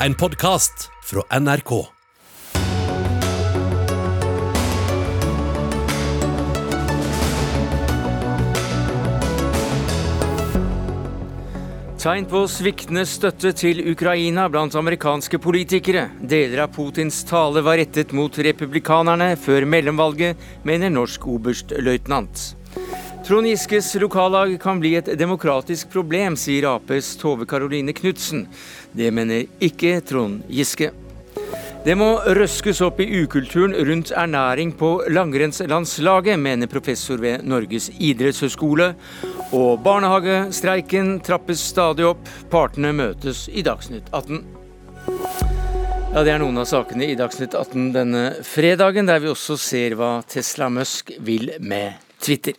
En podkast fra NRK. Tegn på sviktende støtte til Ukraina blant amerikanske politikere. Deler av Putins tale var rettet mot republikanerne før mellomvalget, mener norsk oberstløytnant. Trond Giskes lokallag kan bli et demokratisk problem, sier Aps Tove Karoline Knutsen. Det mener ikke Trond Giske. Det må røskes opp i ukulturen rundt ernæring på langrennslandslaget, mener professor ved Norges idrettshøgskole. Og barnehagestreiken trappes stadig opp. Partene møtes i Dagsnytt 18. Ja, Det er noen av sakene i Dagsnytt 18 denne fredagen, der vi også ser hva Tesla Musk vil med Twitter.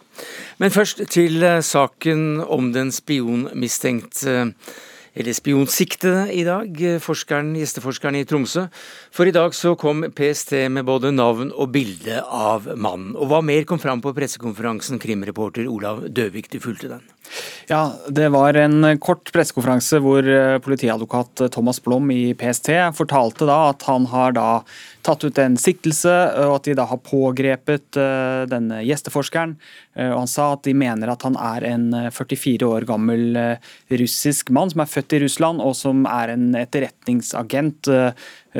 Men først til eh, saken om den spionmistenkte eller spionsiktede i dag, forskeren, gjesteforskeren i Tromsø. For i dag så kom PST med både navn og bilde av mannen. Og hva mer kom fram på pressekonferansen, krimreporter Olav Døvik, du fulgte den? Ja, Det var en kort pressekonferanse hvor eh, politiadvokat Thomas Blom i PST fortalte da at han har da tatt ut en siktelse, og at de da har pågrepet eh, denne gjesteforskeren. Eh, og Han sa at de mener at han er en 44 år gammel russisk mann som er født i Russland, og som er en etterretningsagent Eh,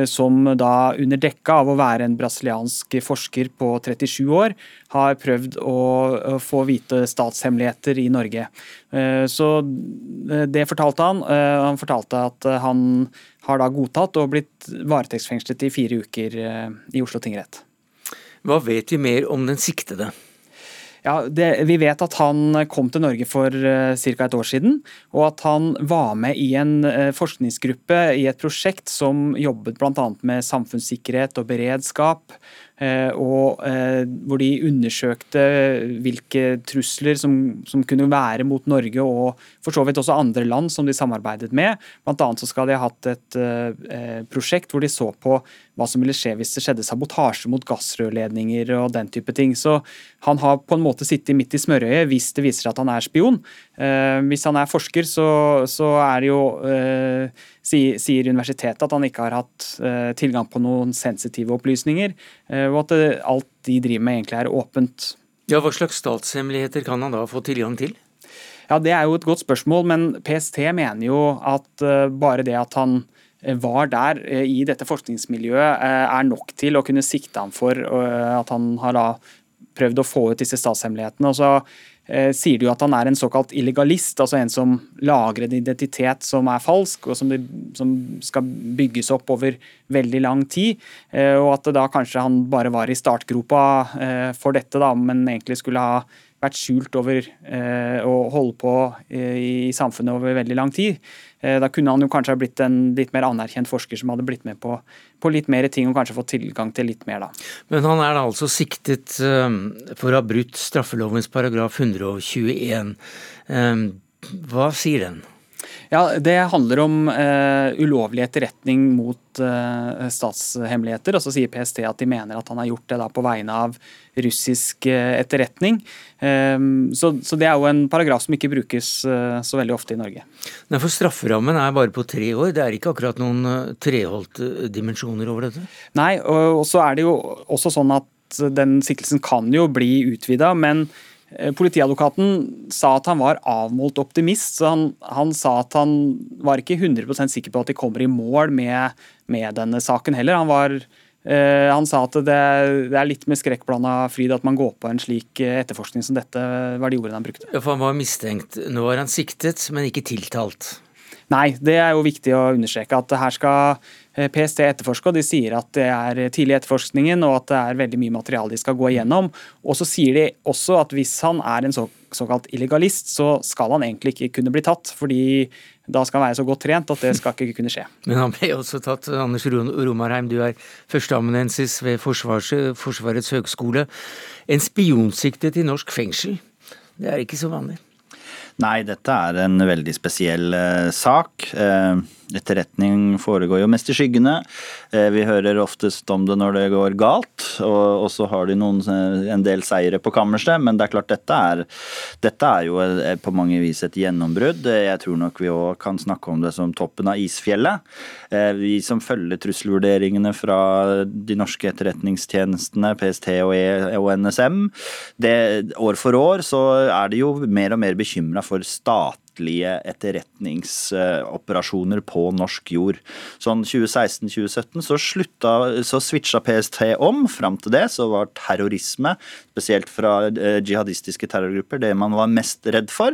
som da under dekka av å være en brasiliansk forsker på 37 år, har prøvd å få vite statshemmeligheter i Norge. Eh, så eh, det fortalte han. Han fortalte at han har da godtatt og blitt varetektsfengslet i fire uker i Oslo tingrett. Hva vet vi mer om den siktede? Ja, det, Vi vet at han kom til Norge for uh, ca. et år siden, og at han var med i en uh, forskningsgruppe i et prosjekt som jobbet bl.a. med samfunnssikkerhet og beredskap. Uh, og hvor de undersøkte hvilke trusler som, som, kunne være mot Norge og for så vidt også andre land som de samarbeidet med. Blant annet så skal de ha hatt et prosjekt hvor de så på hva som ville skje hvis det skjedde sabotasje mot gassrørledninger og den type ting. Så han har på en måte sittet midt i smørøyet hvis det viser seg at han er spion. Eh, hvis han er forsker, så, så er det jo eh, sier universitetet at han ikke har hatt eh, tilgang på noen sensitive opplysninger, eh, og at det, alt de driver med egentlig er åpent. Ja, Hva slags statshemmeligheter kan han da få tilgang til? Ja, Det er jo et godt spørsmål, men PST mener jo at uh, bare det at han var der i dette forskningsmiljøet, er nok til å kunne sikte ham for at han har da prøvd å få ut disse statshemmelighetene. Og så sier de jo at han er en såkalt illegalist, altså en som lager en identitet som er falsk, og som, det, som skal bygges opp over veldig lang tid. Og at da kanskje han bare var i startgropa for dette, da, men egentlig skulle ha vært skjult over eh, og holde på eh, i samfunnet over veldig lang tid. Eh, da kunne han jo kanskje ha blitt en litt mer anerkjent forsker som hadde blitt med på, på litt mer ting og kanskje fått tilgang til litt mer, da. Men han er da altså siktet eh, for å ha brutt straffelovens paragraf 121. Eh, hva sier den? Ja, Det handler om uh, ulovlig etterretning mot uh, statshemmeligheter. Og så sier PST at de mener at han har gjort det da på vegne av russisk uh, etterretning. Um, så, så, det er jo en paragraf som ikke brukes så veldig ofte i Norge. Nei, for Strafferammen er bare på tre år. Det er ikke akkurat noen treholdte dimensjoner over dette? Nei, og, og så er det jo også sånn at den siktelsen kan jo bli utvida, men politiadvokaten sa at han var avmålt optimist, så han, han, sa at han var ikke 100% sikker på at de kommer i mål med, med denne saken heller. Han, var, eh, han sa at det, det, er litt med skrekkblanda fryd at man går på en slik eh, etterforskning som dette, var de ordene han brukte. Ja, for Han var mistenkt. Nå er han siktet, men ikke tiltalt. Nei, det er jo viktig å understreke at her skal Eh, PST etterforske, og de sier at det er tidlig etterforskningen og at det er veldig mye materiale de skal gå igjennom. Og så sier de også at hvis han er en så, såkalt illegalist, så skal han egentlig ikke kunne bli tatt. fordi da skal han være så godt trent at det skal ikke kunne skje. Men han ble også tatt. Anders Romarheim, du er førsteamanuensis ved Forsvars, Forsvarets høgskole. En spionsiktet i norsk fengsel, det er ikke så vanlig? Nei, dette er en veldig spesiell eh, sak. Eh, etterretning foregår jo mest i skyggene. Eh, vi hører oftest om det når det går galt, og, og så har de noen, en del seire på kammerset. Men det er klart, dette er, dette er jo på mange vis et gjennombrudd. Jeg tror nok vi òg kan snakke om det som toppen av isfjellet. Vi som følger trusselvurderingene fra de norske etterretningstjenestene, PST og, e og NSM, det, år for år så er de jo mer og mer bekymra for statlige etterretningsoperasjoner på norsk jord. Sånn 2016-2017 så, så switcha PST om. Fram til det så var terrorisme, spesielt fra eh, jihadistiske terrorgrupper, det man var mest redd for.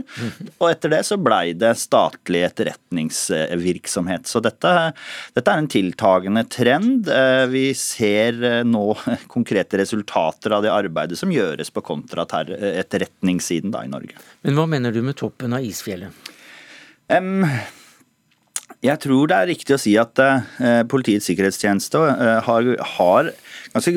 Og etter det så blei det statlig etterretningsvirksomhet. Så dette, dette er en tiltagende trend. Eh, vi ser eh, nå konkrete resultater av det arbeidet som gjøres på kontraterrorisme etterretningssiden da, i Norge. Men hva mener du med toppen av isfjellet? Um, jeg tror det er riktig å si at uh, Politiets sikkerhetstjeneste uh, har, har, ganske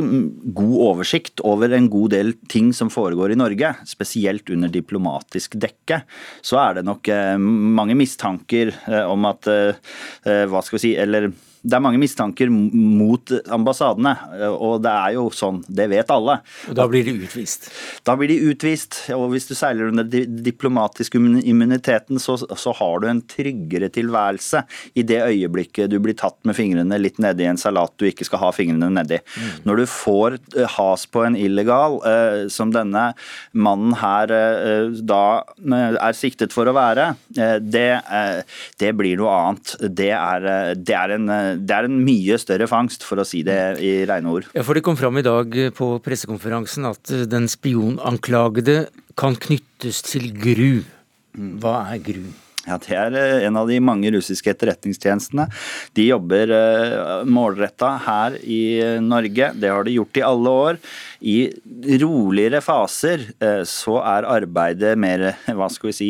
god oversikt over en god del ting som foregår i Norge. Spesielt under diplomatisk dekke. Så er det nok uh, mange mistanker om at Hva skal vi si Eller det er mange mistanker mot ambassadene, og det er jo sånn, det vet alle. Og Da blir de utvist? Da blir de utvist, og hvis du seiler under diplomatisk immuniteten, så, så, har du en tryggere tilværelse i det øyeblikket du blir tatt med fingrene litt nedi en salat du ikke skal ha fingrene nedi. Mm. Når du får eh, has på en illegal, eh, som denne mannen her eh, da eh, er siktet for å være, eh, det, eh, det, blir noe annet. Det er, det er en det er en mye større fangst, for å si det i rene ord. Ja, for Det kom fram i dag på pressekonferansen at den spionanklagede kan knyttes til GRU. Hva er GRU? Ja, Det er eh, en av de mange russiske etterretningstjenestene. De jobber eh, målretta her i Norge. Det har de gjort i alle år. I roligere faser eh, så er arbeidet mer hva skal vi si,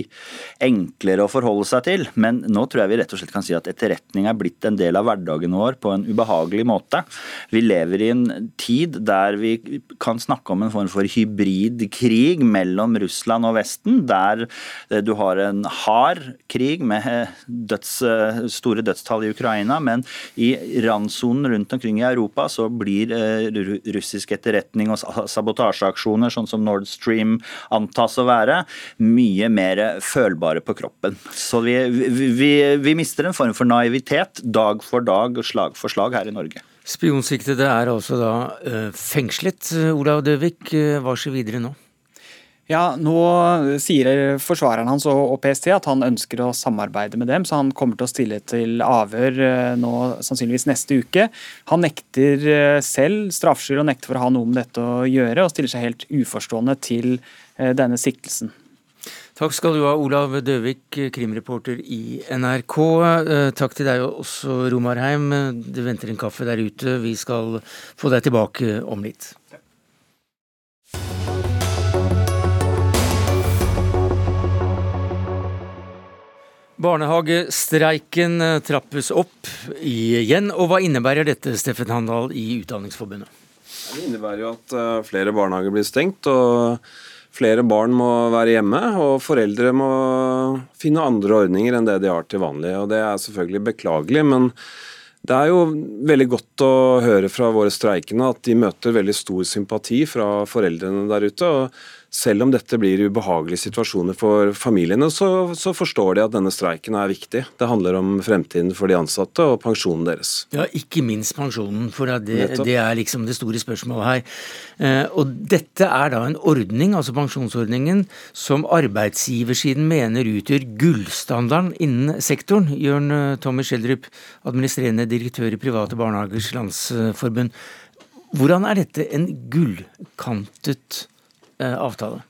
enklere å forholde seg til. Men nå tror jeg vi rett og slett kan si at etterretning er blitt en del av hverdagen vår på en ubehagelig måte. Vi lever i en tid der vi kan snakke om en form for hybridkrig mellom Russland og Vesten, der eh, du har en hard krig med eh, døds, store dødstall i Ukraina, men i randsonen rundt omkring i Europa så blir russisk etterretning og sabotasjeaksjoner, sånn som Nord Stream antas å være, mye mer følbare på kroppen. Så vi, vi, vi mister en form for naivitet dag for dag og slag for slag her i Norge. Spionsiktede er altså da fengslet. Olav Døvik, hva skjer videre nå? Ja, Nå sier forsvareren hans og PST at han ønsker å samarbeide med dem, så han kommer til å stille til avhør eh, nå sannsynligvis neste uke. Han nekter eh, selv straffskyld og nekter for å ha noe med dette å gjøre, og stiller seg helt uforstående til eh, denne siktelsen. Takk skal du ha, Olav Døvik, krimreporter i NRK. Takk til deg også, Romarheim. Det venter en kaffe der ute. Vi skal få deg tilbake om litt. Barnehagestreiken eh, trappes opp igjen, og hva innebærer dette Steffen Handal i Utdanningsforbundet? Det innebærer jo at eh, flere barnehager blir stengt, og flere barn må være hjemme. Og foreldre må finne andre ordninger enn det de har til vanlig. Og det er selvfølgelig beklagelig, men det er jo veldig godt å høre fra våre streikende at de møter veldig stor sympati fra foreldrene der ute. og selv om dette blir ubehagelige situasjoner for familiene, så, så, forstår de at denne streiken er viktig. Det handler om fremtiden for de ansatte og pensjonen deres. Ja, ikke minst pensjonen, for det, det er liksom det store spørsmålet her. Eh, og dette er da en ordning, altså pensjonsordningen, som arbeidsgiversiden mener utgjør gullstandarden innen sektoren. Jørn eh, Tommy Schjelderup, administrerende direktør i Private Barnehagers Landsforbund. Hvordan er dette en gullkantet avtale?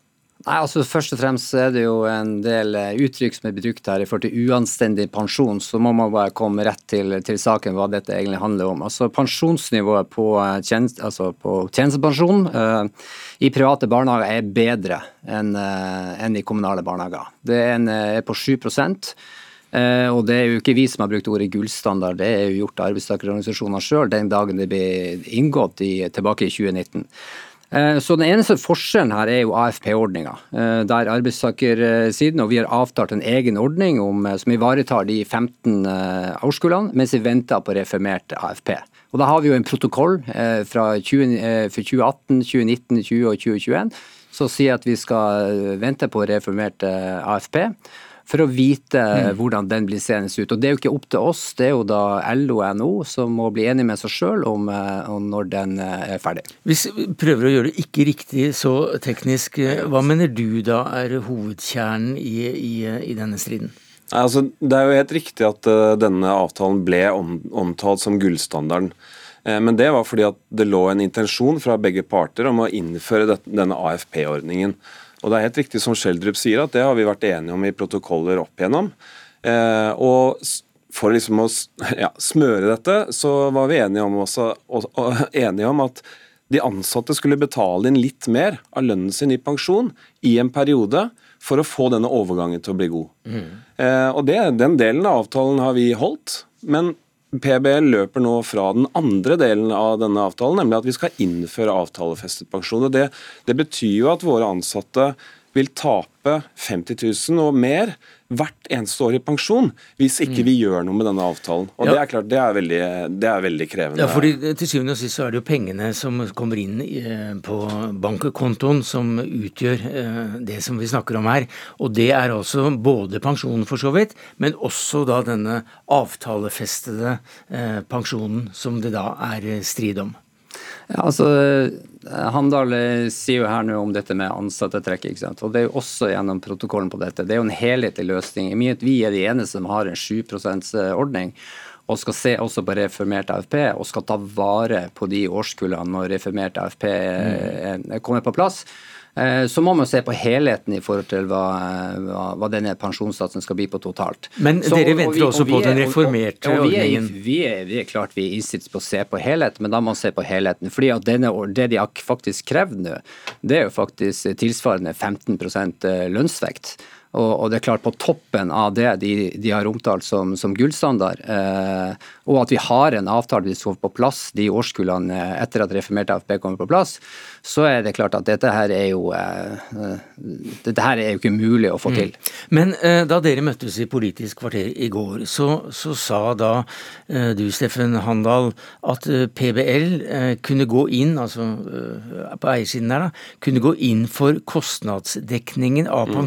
Nei, altså Først og fremst er det jo en del eh, uttrykk som er brukt her i forhold til uanstendig pensjon. Så må man bare komme rett til, til saken hva dette egentlig handler om. Altså Pensjonsnivået på, tjenest, altså på tjenestepensjon uh, i private barnehager er bedre enn uh, en i kommunale barnehager. Det er, en, er på 7 uh, og det er jo ikke vi som har brukt ordet gullstandard, det er jo gjort av arbeidstakerorganisasjonene sjøl den dagen det ble inngått i, tilbake i 2019. Eh, så Den eneste forskjellen her er jo AFP-ordninga, eh, der arbeidstakersiden og vi har avtalt en egen ordning om, eh, som ivaretar de 15 årskullene, mens vi venter på reformert AFP. Og Da har vi jo en protokoll fra 20, for 2018, 2019, 2020 og 2021 som sier at vi skal vente på reformert AFP for å vite mm. hvordan den blir seende ut. Og Det er jo ikke opp til oss, det er jo da LO og NHO som må bli enige med seg sjøl om, eh, om, når den eh, er ferdig. Hvis vi prøver å gjøre det ikke riktig så teknisk, eh, hva mener du da er hovedkjernen i, i, i denne striden? Altså, det er jo helt riktig at uh, denne avtalen ble om, omtalt som gullstandarden. Men det var fordi at det lå en intensjon fra begge parter om å innføre det, denne AFP-ordningen. Og det er helt riktig som Schjelderup sier, at det har vi vært enige om i protokoller opp igjennom. Eh, og for liksom å ja, smøre dette, så var vi enige om, også, og, og, enige om at de ansatte skulle betale inn litt mer av lønnen sin i pensjon i en periode for å få denne overgangen til å bli god. Mm. Eh, og det, Den delen av avtalen har vi holdt. Men PBL løper nå fra den andre delen av denne avtalen, nemlig at vi skal innføre avtalefestet pensjon. det, det betyr jo at våre ansatte vil tape 50 000 og mer hvert eneste år i pensjon hvis ikke vi gjør noe med denne avtalen. Og ja. Det er klart, det er, veldig, det er veldig krevende. Ja, fordi Til syvende og sist så er det jo pengene som kommer inn eh, på bankkontoen som utgjør eh, det som vi snakker om her. Og det er altså både pensjonen for så vidt, men også da denne avtalefestede eh, pensjonen som det da er strid om. Altså, Handal sier jo her nå om dette med ansattetrekk. ikke sant? Og Det er jo også gjennom protokollen på dette. Det er jo en helhetlig løsning. Vi er de eneste som har en 7% ordning og skal se også på reformert AFP og skal ta vare på de årskullene når reformert AFP mm. kommer på plass. Eh, så må man se på helheten i forhold til hva, hva, hva denne pensjonssatsen skal bli på totalt. Men så, dere venter vi, også på den reformerte og, og, og, ordningen? Vi er, vi er, klart vi er innstilt på å se på helheten, men da må man se på helheten. fordi at denne, Det de har faktisk krevd nå, det er jo faktisk tilsvarende 15 eh, lønnsvekt. Og, og, det er klart På toppen av det de, de har omtalt som, som gullstandard, eh, og at vi har en avtale vi skal få på plass de årskullene eh, etter at reformert AFP kommer på plass, så er det klart at dette her er jo eh, dette her er jo ikke mulig å få mm. til. Men eh, da dere møttes i Politisk kvarter i går, så, så sa da eh, du, Steffen Handal, at eh, PBL kunne gå inn, altså på eiersiden der, da, kunne gå inn for kostnadsdekningen av mm.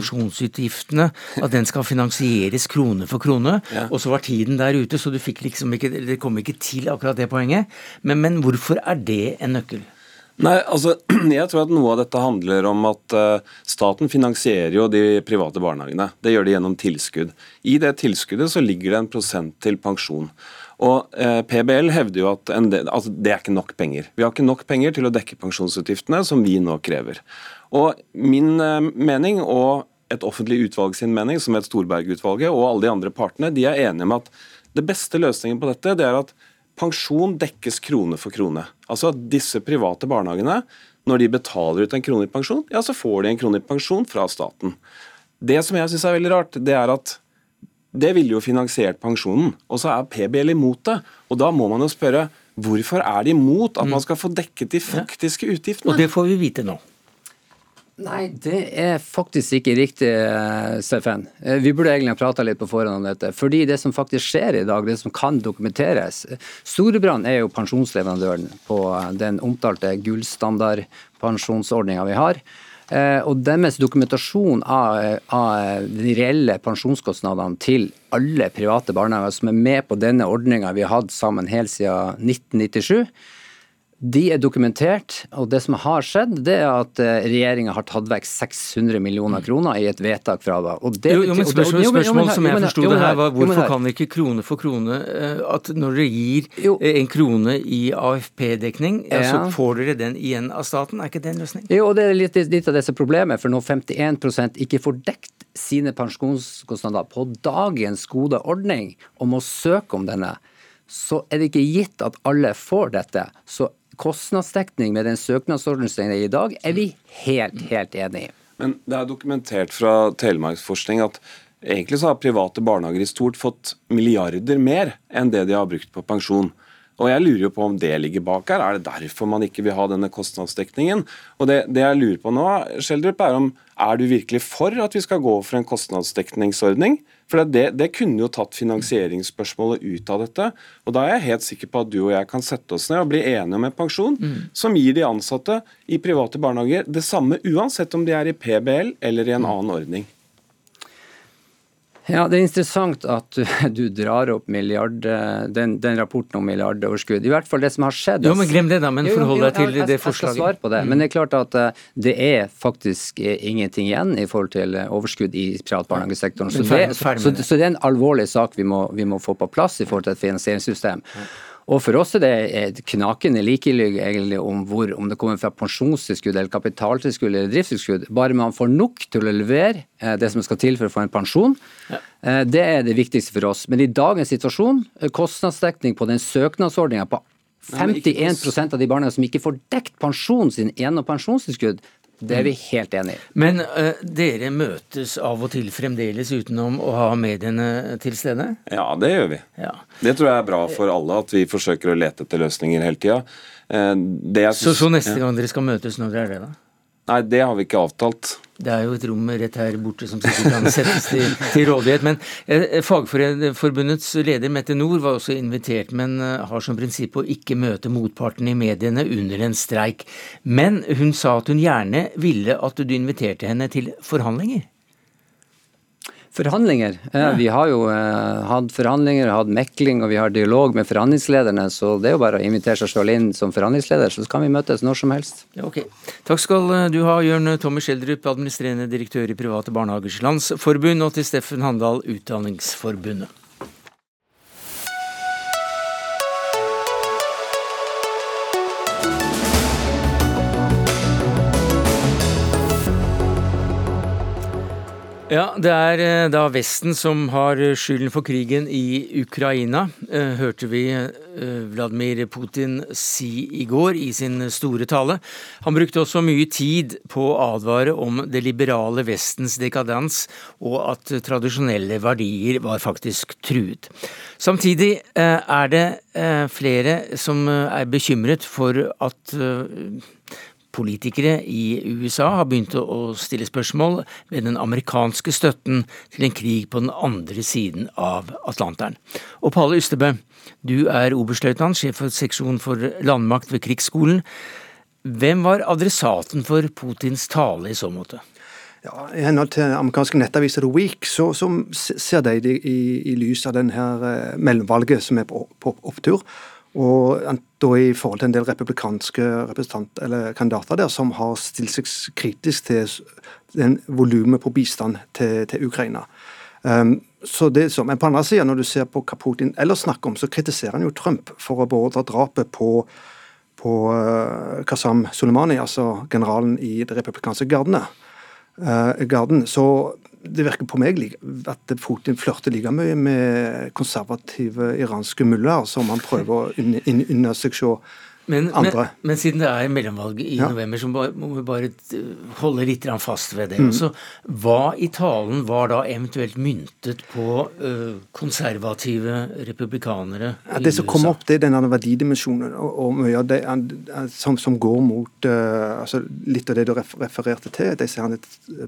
Pensjonsutgiftene, at den skal finansieres krone for krone. Ja. Og så var tiden der ute, så du fikk liksom ikke det kom ikke til akkurat det poenget. Men, men hvorfor er det en nøkkel? Nei, altså, jeg tror at Noe av dette handler om at uh, staten finansierer jo de private barnehagene. Det gjør de gjennom tilskudd. I det tilskuddet så ligger det en prosent til pensjon. Og uh, PBL hevder jo at del, altså, det er ikke nok penger. Vi har ikke nok penger til å dekke pensjonsutgiftene som vi nå krever. Og Min uh, mening og et offentlig utvalg sin mening, som het Storberg-utvalget, og alle de andre partene, de er enige om at det beste løsningen på dette det er at pensjon dekkes krone for krone. Altså at disse private barnehagene, når de betaler ut en krone i pensjon, ja, så får de en krone i pensjon fra staten. Det som jeg syns er veldig rart, det er at det ville jo finansiert pensjonen, og så er PBL imot det. Og da må man jo spørre hvorfor er de imot at man mm. skal få dekket de faktiske utgiftene? Og det får vi vite nå. Nei, det er faktisk ikke riktig, eh, Steffen. Eh, vi burde egentlig ha prata litt på forhånd om dette. Fordi det som faktisk skjer i dag, det som kan dokumenteres Storebrand er jo pensjonsleverandøren på eh, den omtalte gullstandardpensjonsordninga vi har. Og deres dokumentasjon av, av de reelle pensjonskostnadene til alle private barnehager som er med på denne ordninga vi har hatt sammen helt siden 1997 de er dokumentert, og det som har skjedd, det er at eh, regjeringa har tatt vekk 600 millioner kroner i et vedtak fra da. Og det jo, jo, men spørsmål, spørsmål som jeg forsto det her, var hvorfor kan vi ikke krone for krone eh, at når dere gir eh, en krone i AFP-dekning, ja. så får dere den igjen av staten? Er ikke det en løsning? Jo, og det er litt, litt av disse problemet, for når 51% ikke får dekt sine pensjonskostnader på dagens gode ordning og må søke om denne, så er det ikke gitt at alle får dette. Så kostnadsdekning med den søknadsordningen i dag, er vi helt, helt enig i. Men det er dokumentert fra Telemarksforskning at egentlig så har private barnehager i stort fått milliarder mer enn det de har brukt på pensjon. Og jeg lurer jo på om det ligger bak her. Er det derfor man ikke vil ha denne kostnadsdekningen? Og det, det jeg lurer på nå, Skjeldrup, er om er du virkelig for at vi skal gå for en kostnadsdekningsordning? For det, det, kunne jo tatt finansieringsspørsmålet ut av dette. Og da er jeg helt sikker på at du og jeg kan sette oss ned og bli enige om en pensjon mm. som gir de ansatte i private barnehager det samme, uansett om de er i PBL eller i en annen ordning. Ja, Det er interessant at du, drar opp milliard, den, den, rapporten om milliardoverskudd. I hvert fall det som har skjedd. Jo, men Glem det, da, men forhold deg til det forslaget. Jeg skal svare på det, men det er klart at eh, det er faktisk eh, ingenting igjen i forhold til eh, overskudd i privatbarnehagesektoren. Så, det, så, så det er en alvorlig sak vi må, vi må få på plass i forhold til et finansieringssystem. Og For oss er det knakende likegyldig om, hvor, om det kommer fra pensjonstilskudd eller kapitaltilskudd eller driftstilskudd. Bare man får nok til å levere eh, det som skal til for å få en pensjon. Ja. Eh, det er det viktigste for oss. Men i dagens situasjon, eh, kostnadsdekning på den søknadsordninga på 51% av de barna som ikke får dekt pensjonen sin gjennom pensjonstilskudd, det er vi helt enig i. Men uh, dere møtes av og til fremdeles utenom å ha mediene til stede? Ja, det gjør vi. Ja. Det tror jeg er bra for alle, at vi forsøker å lete etter løsninger hele tida. Uh, så, så neste gang dere skal møtes, når dere er det, da? Nei, det har vi ikke avtalt. Det er jo et rom rett her borte som sikkert kan settes til, til rådighet. Men eh, Fagforbundets leder Mette Nord var også invitert, men eh, har som prinsipp å ikke møte motparten i mediene under en streik. Men hun sa at hun gjerne ville at du inviterte henne til forhandlinger. Forhandlinger. Ja, vi har jo eh, hatt forhandlinger, hatt mekling og vi har dialog med forhandlingslederne. Så det er jo bare å invitere seg selv inn som forhandlingsleder, så kan vi møtes når som helst. Ja, ok. Takk skal eh, du ha, Jørn Tommy Schjelderup, administrerende direktør i Private Barnehagers Landsforbund, og til Steffen Handal, Utdanningsforbundet. Ja, Det er eh, da Vesten som har skylden for krigen i Ukraina, eh, hørte vi eh, Vladimir Putin si i går i sin store tale. Han brukte også mye tid på å advare om det liberale Vestens dekadens, og at tradisjonelle verdier var faktisk truet. Samtidig er det flere som er bekymret for at Politikere i USA har begynt å stille spørsmål ved den amerikanske støtten til en krig på den andre siden av Atlanteren. Og Palle Ystebø, du er oberstløytnant, sjef for seksjon for landmakt ved Krigsskolen. Hvem var adressaten for Putins tale i så måte? Ja, I henhold til amerikanske nettaviser The Week så, så ser de det i, i lys av denne eh, mellomvalget som er på, på opptur. Og da i forhold til en del republikanske kandidater der som har stilt seg kritisk til den volumet på bistand til, til Ukraina. Um, så det så, Men på andre siden, når du ser på hva Putin ellers snakker om, så kritiserer han jo Trump for å beordre drapet på, på uh, Qasam Soleimani, altså generalen i det republikanske gardene. Uh, garden. Så det virker på meg at Putin flørter like mye med konservative iranske mullaer som han prøver å unne seg se men, men, men, siden det er mellomvalg i ja. november, så må vi bare holde litt fast ved det. Mm. Også, hva i talen var da eventuelt myntet på konservative republikanere ja, Det som kommer opp, det er denne verdidimensjonen og, og mye av det som, som går mot uh, altså Litt av det du refererte til. De sier han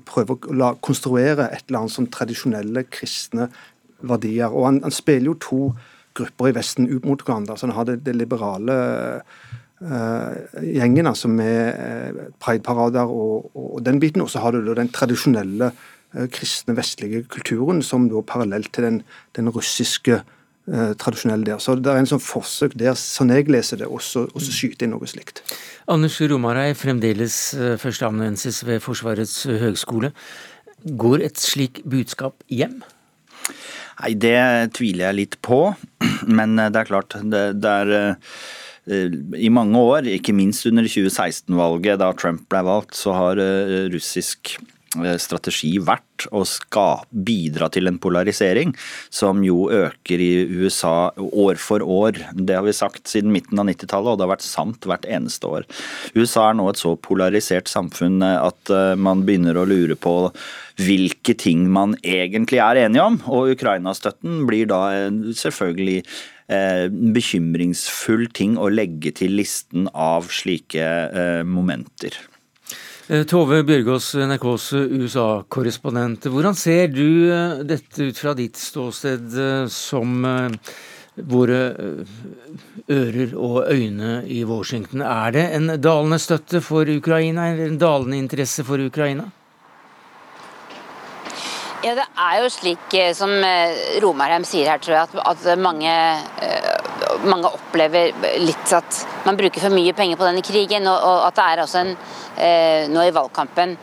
prøver å la, konstruere et eller annet som tradisjonelle kristne verdier. Og han, han spiller jo to grupper i Vesten ut mot hverandre. Så en har det, det liberale uh, gjengen altså med uh, prideparader og, og, den biten. Og så har du da den tradisjonelle uh, kristne vestlige kulturen som da parallelt til den, den russiske uh, tradisjonelle der. Så det er en sånn forsøk der, sånn jeg leser det, også å skyte inn noe slikt. Anders Romarei, fremdeles førsteamanuensis ved Forsvarets høgskole. Går et slik budskap hjem? Nei, det tviler jeg litt på. Men det er klart, det, det er Eh, i mange år, ikke minst under 2016-valget, da Trump ble valgt, så har eh, russisk eh, strategi vært å bidra til en polarisering som jo øker i USA år for år. Det har vi sagt siden midten av 90-tallet, og det har vært sant hvert eneste år. USA er nå et så polarisert samfunn at man begynner å lure på hvilke ting man egentlig er enige om, og Ukraina-støtten blir da selvfølgelig eh, bekymringsfull ting å legge til listen av slike eh, momenter. Eh, Tove Bjørgaas, NRKs USA-korrespondent. Hvordan ser du eh, dette ut fra ditt ståsted eh, som våre ører og øyne i Washington? Er det en dalende støtte for Ukraina, eller en dalende interesse for Ukraina? Ja, Det er jo slik som Romarheim sier her, tror jeg, at, at mange, mange, opplever litt at man bruker for mye penger på denne krigen. Og, og at det er også en eh, nå i valgkampen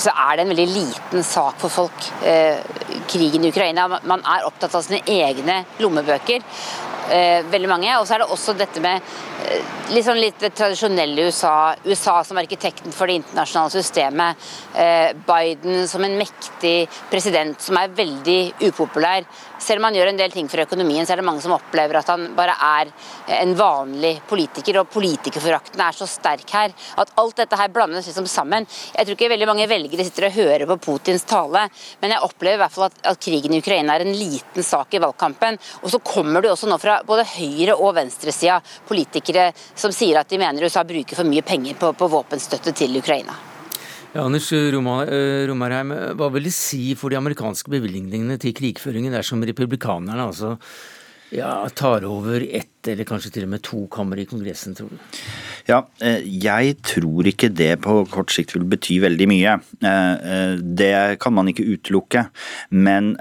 så er det en veldig liten sak for folk, eh, krigen i Ukraina. Man er opptatt av sine egne lommebøker, eh, veldig mange. Og så er det også dette med liksom litt det tradisjonelle USA. USA som arkitekten for det internasjonale systemet. Eh, Biden som en mektig president som er veldig upopulær. Selv om han gjør en del ting for økonomien, så er det mange som opplever at han bare er en vanlig politiker. Og politikerforakten er så sterk her at alt dette her blandes liksom sammen. Jeg tror ikke veldig mange velgere sitter og hører på Putins tale, men jeg opplever i hvert fall at, at krigen i Ukraina er en liten sak i valgkampen. Og så kommer det også nå fra både høyre- og venstresida politikere politikere som sier at de mener USA bruker for mye penger på, på våpenstøtte til Ukraina. Ja, Anders Romarheim, hva vil det si for de amerikanske bevilgningene til krigføringen dersom republikanerne altså ja, tar over ett eller kanskje til og med to kammer i Kongressen, tror du? Ja, eh, jeg tror ikke det på kort sikt vil bety veldig mye. Eh, eh, det kan man ikke utelukke. Men,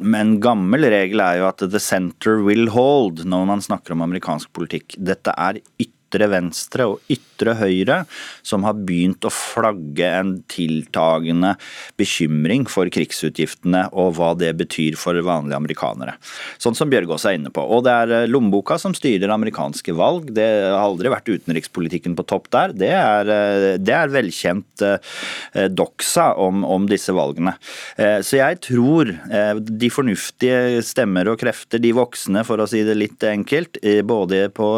men gammel regel er jo at the center will hold når man snakker om amerikansk politikk. Dette er ytterligere ytre venstre og ytre høyre som har begynt å flagge en tiltagende bekymring for krigsutgiftene og hva det betyr for vanlige amerikanere. Sånn som Bjørgaas er inne på. Og det er eh, lommeboka som styrer amerikanske valg. Det har aldri vært utenrikspolitikken på topp der. Det er, eh, det er velkjent doksa doxa om, om, disse valgene. Så jeg tror de fornuftige stemmer og krefter, de voksne for å si det litt enkelt, både på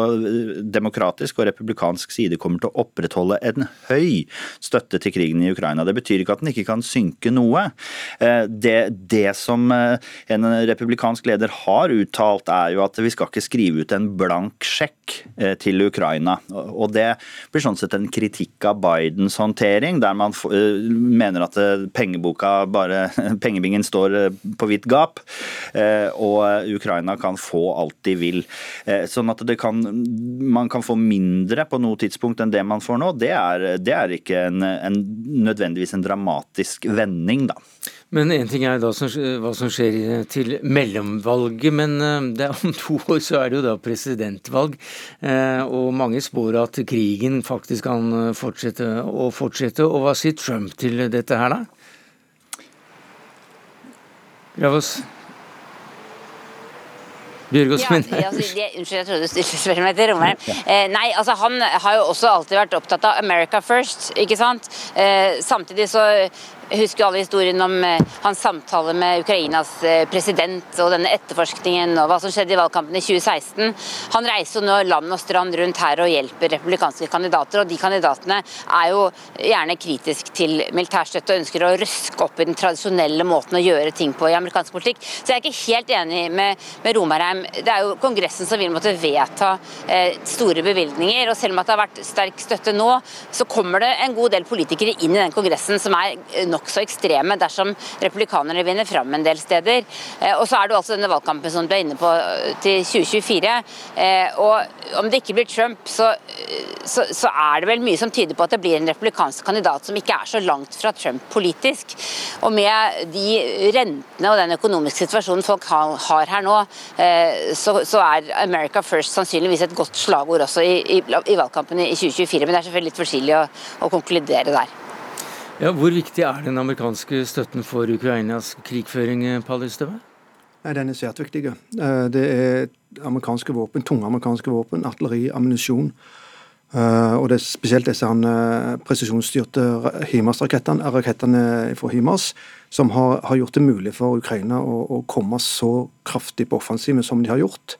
demokratisk demokratisk og republikansk side kommer til å opprettholde en høy støtte til krigen i Ukraina. Det betyr ikke at den ikke kan synke noe. Eh, det, det som eh, en republikansk leder har uttalt, er jo at vi skal ikke skrive ut en blank sjekk eh, til Ukraina. Og det blir sånn sett en kritikk av Bidens håndtering, der man mener at pengeboka bare Pengebingen står på vidt gap, og Ukraina kan få alt de vil. Sånn at kan, man kan få mindre på noe tidspunkt enn det man får nå, det er, det er ikke en, en, nødvendigvis en dramatisk vending, da. Men én ting er da som, hva som skjer til mellomvalget, men eh, om to år så er det jo da presidentvalg. Eh, og mange spår at krigen faktisk kan fortsette og fortsette. Og hva sier Trump til dette her, da? Gravås? Bjørgås, ja, altså, unnskyld, jeg trodde du stilte spørsmål til Romeren. Eh, nei, altså Han har jo også alltid vært opptatt av America first, ikke sant. Eh, samtidig så jeg husker alle historien om eh, hans samtale med Ukrainas eh, president og denne etterforskningen og hva som skjedde i valgkampen i 2016. Han reiser jo nå land og strand rundt her og hjelper republikanske kandidater, og de kandidatene er jo gjerne kritisk til militærstøtte og ønsker å røske opp i den tradisjonelle måten å gjøre ting på i amerikansk politikk. Så jeg er ikke helt enig med, med Romarheim. Det er jo Kongressen som vil måtte vedta eh, store bevilgninger, og selv om det har vært sterk støtte nå, så kommer det en god del politikere inn i den kongressen som er nok nokså ekstreme dersom republikanerne vinner fram en del steder. Eh, og så er det altså denne valgkampen som du er inne på eh, til 2024. Eh, og om det ikke blir Trump, så, så, så er det vel mye som tyder på at det blir en republikansk kandidat som ikke er så langt fra Trump politisk. Og med de rentene og den økonomiske situasjonen folk har her nå, så, så er America first sannsynligvis et godt slagord også i, i, i valgkampen i 2024. Men det er selvfølgelig litt for tidlig å, å konkludere der. Ja, hvor viktig er den amerikanske støtten for Ukrainas krigføring, Paul Ystøve? Den er svært viktig. Eh, det er amerikanske våpen, tunge amerikanske våpen, artilleri, ammunisjon. Eh, og det er spesielt disse eh, presisjonsstyrte HIMARS-rakettene rakettene fra HIMARS, som har, har, gjort det mulig for Ukraina å, å, komme så kraftig på offensiven som de har gjort.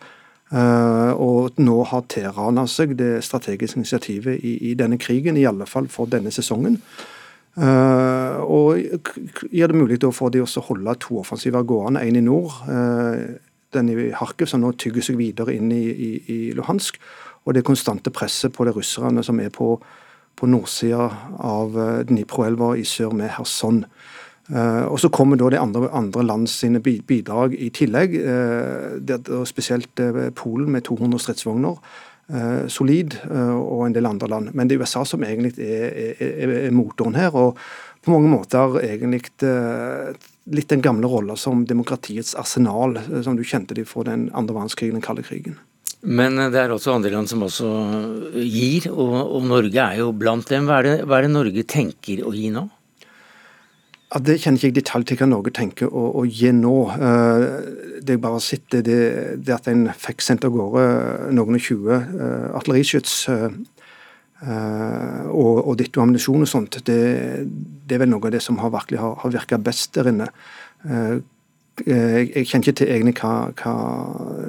og nå har Teheran av seg det strategiske initiativet i, i denne krigen, i alle fall for denne sesongen. Uh, og gjør det mulig for de å holde to offensiver gående, én i nord, uh, den i Kharkiv, som nå tygger seg videre inn i, i, i Luhansk. Og det konstante presset på de russerne som er på, på nordsida av Dnipro-elva i sør med Kherson. Uh, og Så kommer da de andre, andre land sine bidrag i tillegg. Uh, det, spesielt uh, Polen med 200 stridsvogner. Solid, og en del andre land. Men det er USA som egentlig er, er, er motoren her. og på mange måter egentlig litt den gamle rolla som demokratiets arsenal, som du kjente de fra den andre verdenskrigen, den kalde krigen. Men det er også andre land som også gir, og, og Norge er jo blant dem. Hva er, det, hva er det Norge tenker å gi nå? Ja, Det kjenner ikke jeg detalj til hva Norge tenker å, å gi nå. Eh, det jeg bare har sett, det, det at en fikk sendt av gårde noen og tjue uh, artilleriskyts og, og ditto ammunisjon og sånt, det, det, er vel noe av det som har, har virka best der inne. Uh, jeg, jeg kjenner ikke til egentlig hva, hva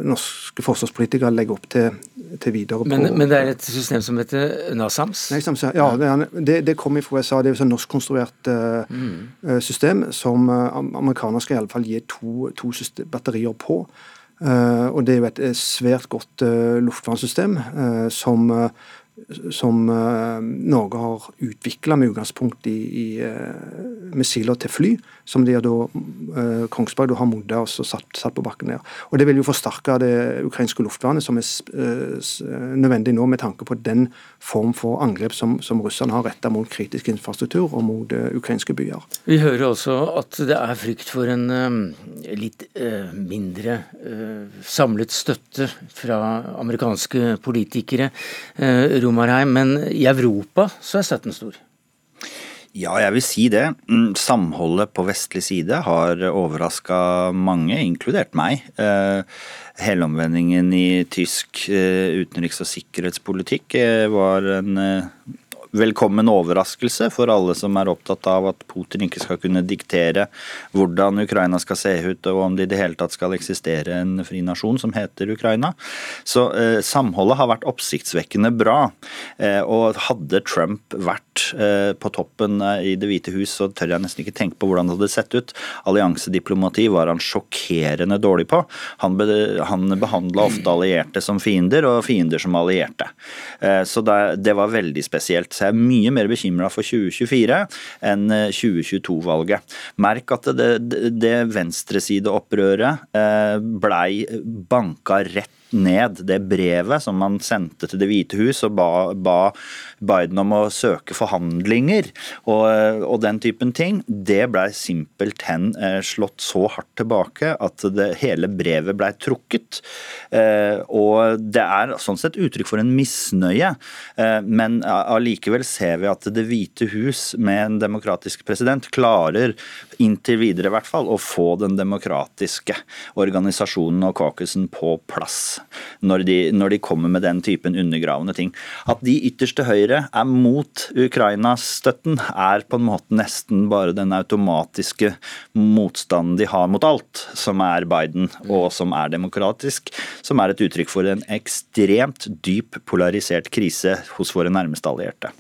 norske forsvarspolitikere legger opp til, til videre. Men, på, men, det er et system som heter NASAMS? Ja, det, det kommer fra USA. Det er et norskkonstruert uh, mm. Eh, system som uh, skal fall gi to, to batterier på. Uh, og Det er jo et svært godt uh, luftvernssystem som som Norge har utvikla med utgangspunkt i, i missiler til fly, som de da, eh, Kongsberg da har modda og satt, satt, på bakken der. Og Det vil jo forsterke det ukrainske luftvernet, som er nødvendig nå med tanke på den form for angrep som, som russerne har retta mot kritisk infrastruktur og mot ukrainske byer. Vi hører også at det er frykt for en litt mindre samlet støtte fra amerikanske politikere. Romarheim, men i Europa så er støtten stor? Ja, jeg vil si det. Mm, samholdet på vestlig side har overraska mange, inkludert meg. Eh, helomvendingen i tysk eh, utenriks- og sikkerhetspolitikk eh, var en velkommen overraskelse for alle som er opptatt av at Putin ikke skal kunne diktere hvordan Ukraina skal se ut, og om det i det hele tatt skal eksistere en fri nasjon som heter Ukraina. Så samholdet har vært oppsiktsvekkende bra. Og hadde Trump vært eh, på toppen eh, i Det hvite hus, så tør jeg nesten ikke tenke på hvordan det hadde sett ut. Alliansediplomati var han sjokkerende dårlig på. Han, be, han behandla ofte allierte som fiender, og fiender som allierte. Eh, så det, var veldig spesielt. Så jeg er mye mer bekymra for 2024 enn 2022-valget. Eh, Merk at det, det, venstresideopprøret blei banka rett ned det brevet som man sendte til Det hvite hus og ba, ba Biden om å søke forhandlinger og, og den typen ting, det blei simpelthen eh, slått så hardt tilbake at det, hele brevet blei trukket. Eh, og det er sånn sett uttrykk for en misnøye, eh, men allikevel ser vi at Det hvite hus med en demokratisk president klarer, inntil videre i hvert fall, å få den demokratiske organisasjonen og caucusen på plass når de, når de kommer med den typen undergravende ting. At de ytterste høyre er mot Ukraina-støtten, er på en måte nesten bare den automatiske motstanden de har mot alt som er Biden og som er demokratisk, som er et uttrykk for en ekstremt dyp polarisert krise hos våre nærmeste allierte.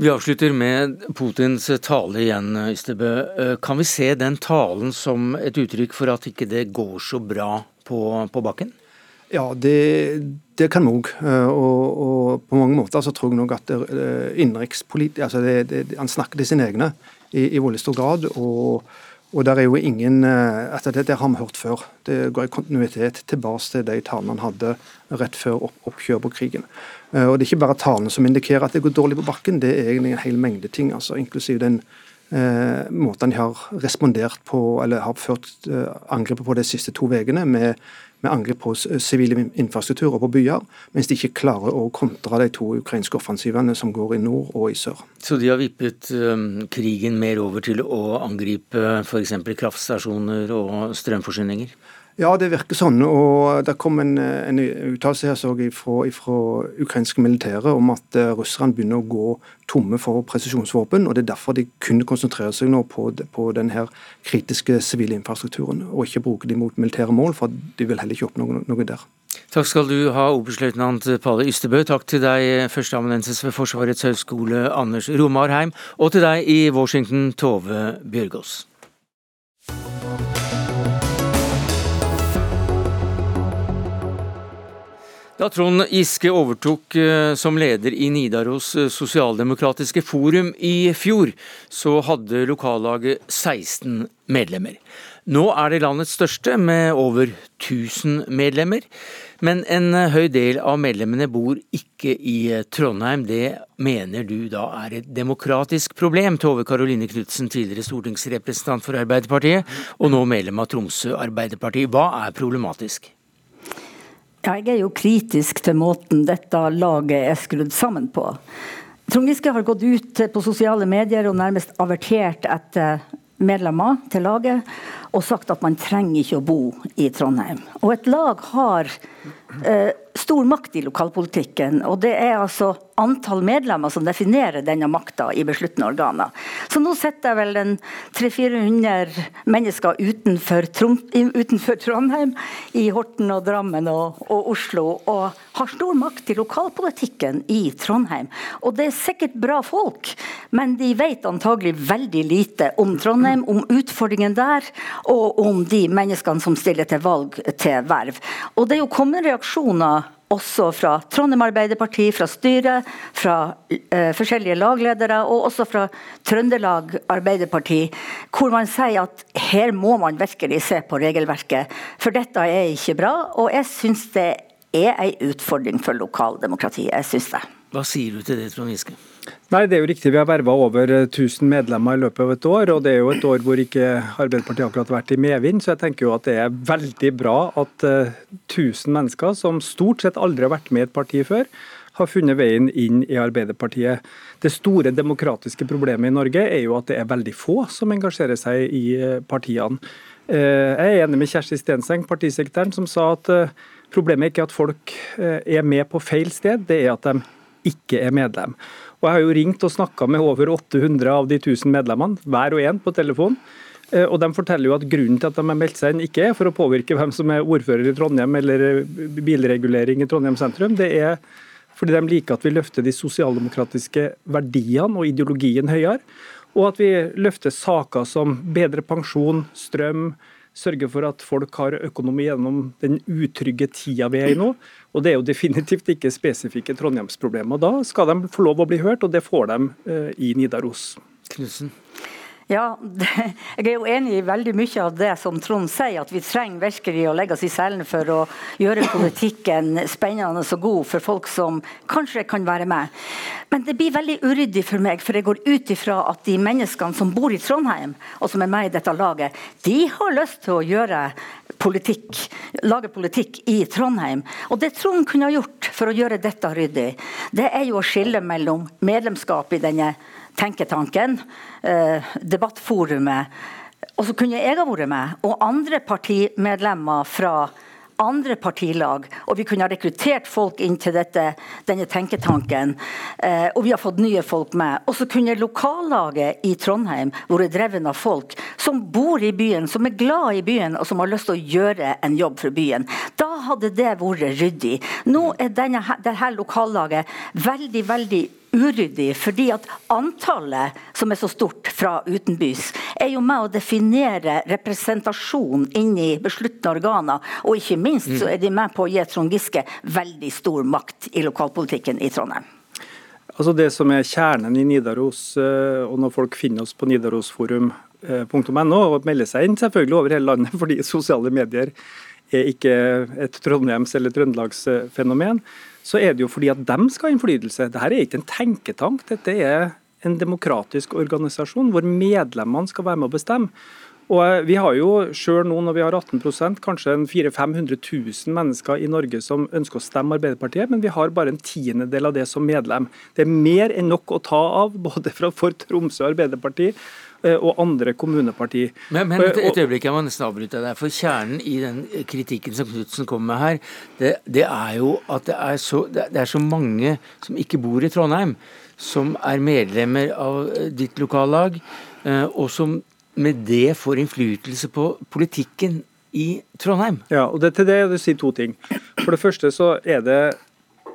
Vi avslutter med Putins tale igjen, Ystebø. Kan vi se den talen som et uttrykk for at ikke det går så bra på, på bakken? Ja, det, det kan vi òg. Eh, og, og, på mange måter så tror jeg nok at eh, innenrikspolitikk altså Han snakker til sine egne i, i veldig stor grad. og og der er jo ingen eh, altså det, det har vi hørt før. Det går i kontinuitet tilbake til de talene han hadde rett før opp, oppkjøret på krigen. Og Det er ikke bare talene som indikerer at det går dårlig på bakken, det er egentlig en hel mengde ting. altså Inklusiv den eh, måten de har respondert på, eller har ført eh, angrepet på de siste to ukene, med med angrep på sivil infrastruktur og på byer, mens de ikke klarer å kontre de to ukrainske offensivene som går i nord og i sør. Så de har vippet um, krigen mer over til å angripe f.eks. kraftstasjoner og strømforsyninger? Ja, det virker sånn. og Det kom en, en uttalelse her fra, fra ukrainske militære om at uh, russerne begynner å gå tomme for presisjonsvåpen. og Det er derfor de kunne konsentrere seg nå på, på denne kritiske sivile infrastrukturen, og ikke bruke de mot militære mål, for de vil heller ikke oppnå noe, noe der. Takk skal du ha, oberstløytnant Palle Ystebø. Takk til deg, førsteamanuensis ved Forsvarets høgskole Anders Romarheim, og til deg i Washington, Tove Bjørgaas. Da Trond Giske overtok eh, som leder i Nidaros eh, sosialdemokratiske forum i fjor, så hadde lokallaget 16 medlemmer. Nå er det landets største, med over 1000 medlemmer. Men en eh, høy del av medlemmene bor ikke i Trondheim. Det mener du da er et demokratisk problem, Tove Karoline Knutsen, tidligere stortingsrepresentant for Arbeiderpartiet, og nå medlem av Tromsø Arbeiderparti. Hva er problematisk? Jeg er jo kritisk til måten dette laget er skrudd sammen på. Trond Giske har gått ut på sosiale medier og nærmest avertert etter medlemmer til laget og sagt at man trenger ikke å bo i Trondheim. Og et lag har eh, stor makt i lokalpolitikken, og det er altså antall medlemmer som definerer denne makta i besluttende organer. Så nå sitter vel en 300-400 mennesker utenfor, utenfor, Trondheim, i Horten og Drammen og, og, Oslo, og har stor makt i lokalpolitikken i Trondheim. Og det er sikkert bra folk, men de vet antagelig veldig lite om Trondheim, om utfordringen der, og om de menneskene som stiller til valg til verv. Og det er jo kommet reaksjoner også fra Trondheim Arbeiderparti, fra styret, fra eh, forskjellige lagledere og også fra Trøndelag Arbeiderparti, hvor man sier at her må man virkelig se på regelverket, for dette er ikke bra. Og jeg syns det er en utfordring for lokaldemokratiet. Jeg syns det. Hva sier du til det, Trond Giske? Nei, det er jo riktig. Vi har verva over 1000 medlemmer i løpet av et år. og Det er jo et år hvor ikke Arbeiderpartiet akkurat har vært i medvind. Så jeg tenker jo at det er veldig bra at uh, eh, 1000 mennesker, som stort sett aldri har vært med i et parti før, har funnet veien inn i Arbeiderpartiet. Det store demokratiske problemet i Norge er jo at det er veldig få som engasjerer seg i eh, partiene. Uh, jeg er enig med Kjersti Stenseng, partisekretæren, som sa at problemet er ikke at folk er med på feil sted, det er at de ikke er medlem. Og Jeg har jo ringt og snakka med over 800 av de 1000 medlemmene, hver og en på telefon. Eh, og De forteller jo at grunnen til at de har meldt seg inn, ikke er for å påvirke hvem som er ordfører i Trondheim eller eh, bilregulering i Trondheim sentrum. Det er fordi de liker at vi løfter de sosialdemokratiske verdiene og ideologien høyere. Og at vi løfter saker som bedre pensjon, strøm, sørge for at folk har økonomi gjennom den utrygge tida vi er i nå. Og Det er jo definitivt ikke spesifikke Trondheimsproblemer. Da skal de få lov å bli hørt, og det får de eh, i Nidaros. Knudsen. Ja, det, Jeg er jo enig i veldig mye av det som Trond sier, at vi trenger virkelig å legge oss i selen for å gjøre politikken spennende og god for folk som kanskje kan være med. Men det blir veldig uryddig for meg, for jeg går ut ifra at de menneskene som bor i Trondheim, og som er med i dette laget, de har lyst til å gjøre politikk, lage politikk i Trondheim. Og det Trond kunne ha gjort for å gjøre dette ryddig, det er jo å skille mellom medlemskap i denne tenketanken, eh, debattforumet. Og så kunne jeg ha vært med, og andre partimedlemmer fra andre partilag, og vi kunne ha rekruttert folk inn til dette, denne tenketanken. Eh, og vi har fått nye folk med. Og så kunne lokallaget i Trondheim vært drevet av folk som bor i byen, som er glad i byen, og som har lyst til å gjøre en jobb for byen. Da hadde det vært ryddig. Nå er denne, dette lokallaget veldig, veldig uryddig, fordi at antallet som er så stort fra utenbys, er jo med å definere representasjon inni i besluttende organer. Og ikke minst så er de med på å gi Trond Giske veldig stor makt i lokalpolitikken i Trondheim. Altså Det som er kjernen i Nidaros, eh, og når folk finner oss på nidarosforum.no og melder seg inn selvfølgelig over hele landet, fordi sosiale medier er ikke et Trondheims- eller Trøndelagsfenomen, så er det jo fordi at de skal ha innflytelse. Dette er ikke en tenketank, dette er en demokratisk organisasjon hvor medlemmene skal være med å bestemme. Og eh, Vi har jo selv nå når vi har 18% kanskje 400 500 000 mennesker i Norge som ønsker å stemme Arbeiderpartiet, men vi har bare en tiendedel av det som medlem. Det er mer enn nok å ta av, både for Tromsø Arbeiderparti og andre kommuneparti. Men, men et, et øyeblikk, jeg må nesten avbryte deg. For kjernen i den kritikken som Knutsen kommer med her, det, det, er jo at det er, så, det er så mange som ikke bor i Trondheim, som er medlemmer av eh, ditt lokallag, eh, og som med det får innflytelse på politikken i Trondheim. Ja, og det, til det vil jeg si to ting. For det første så er det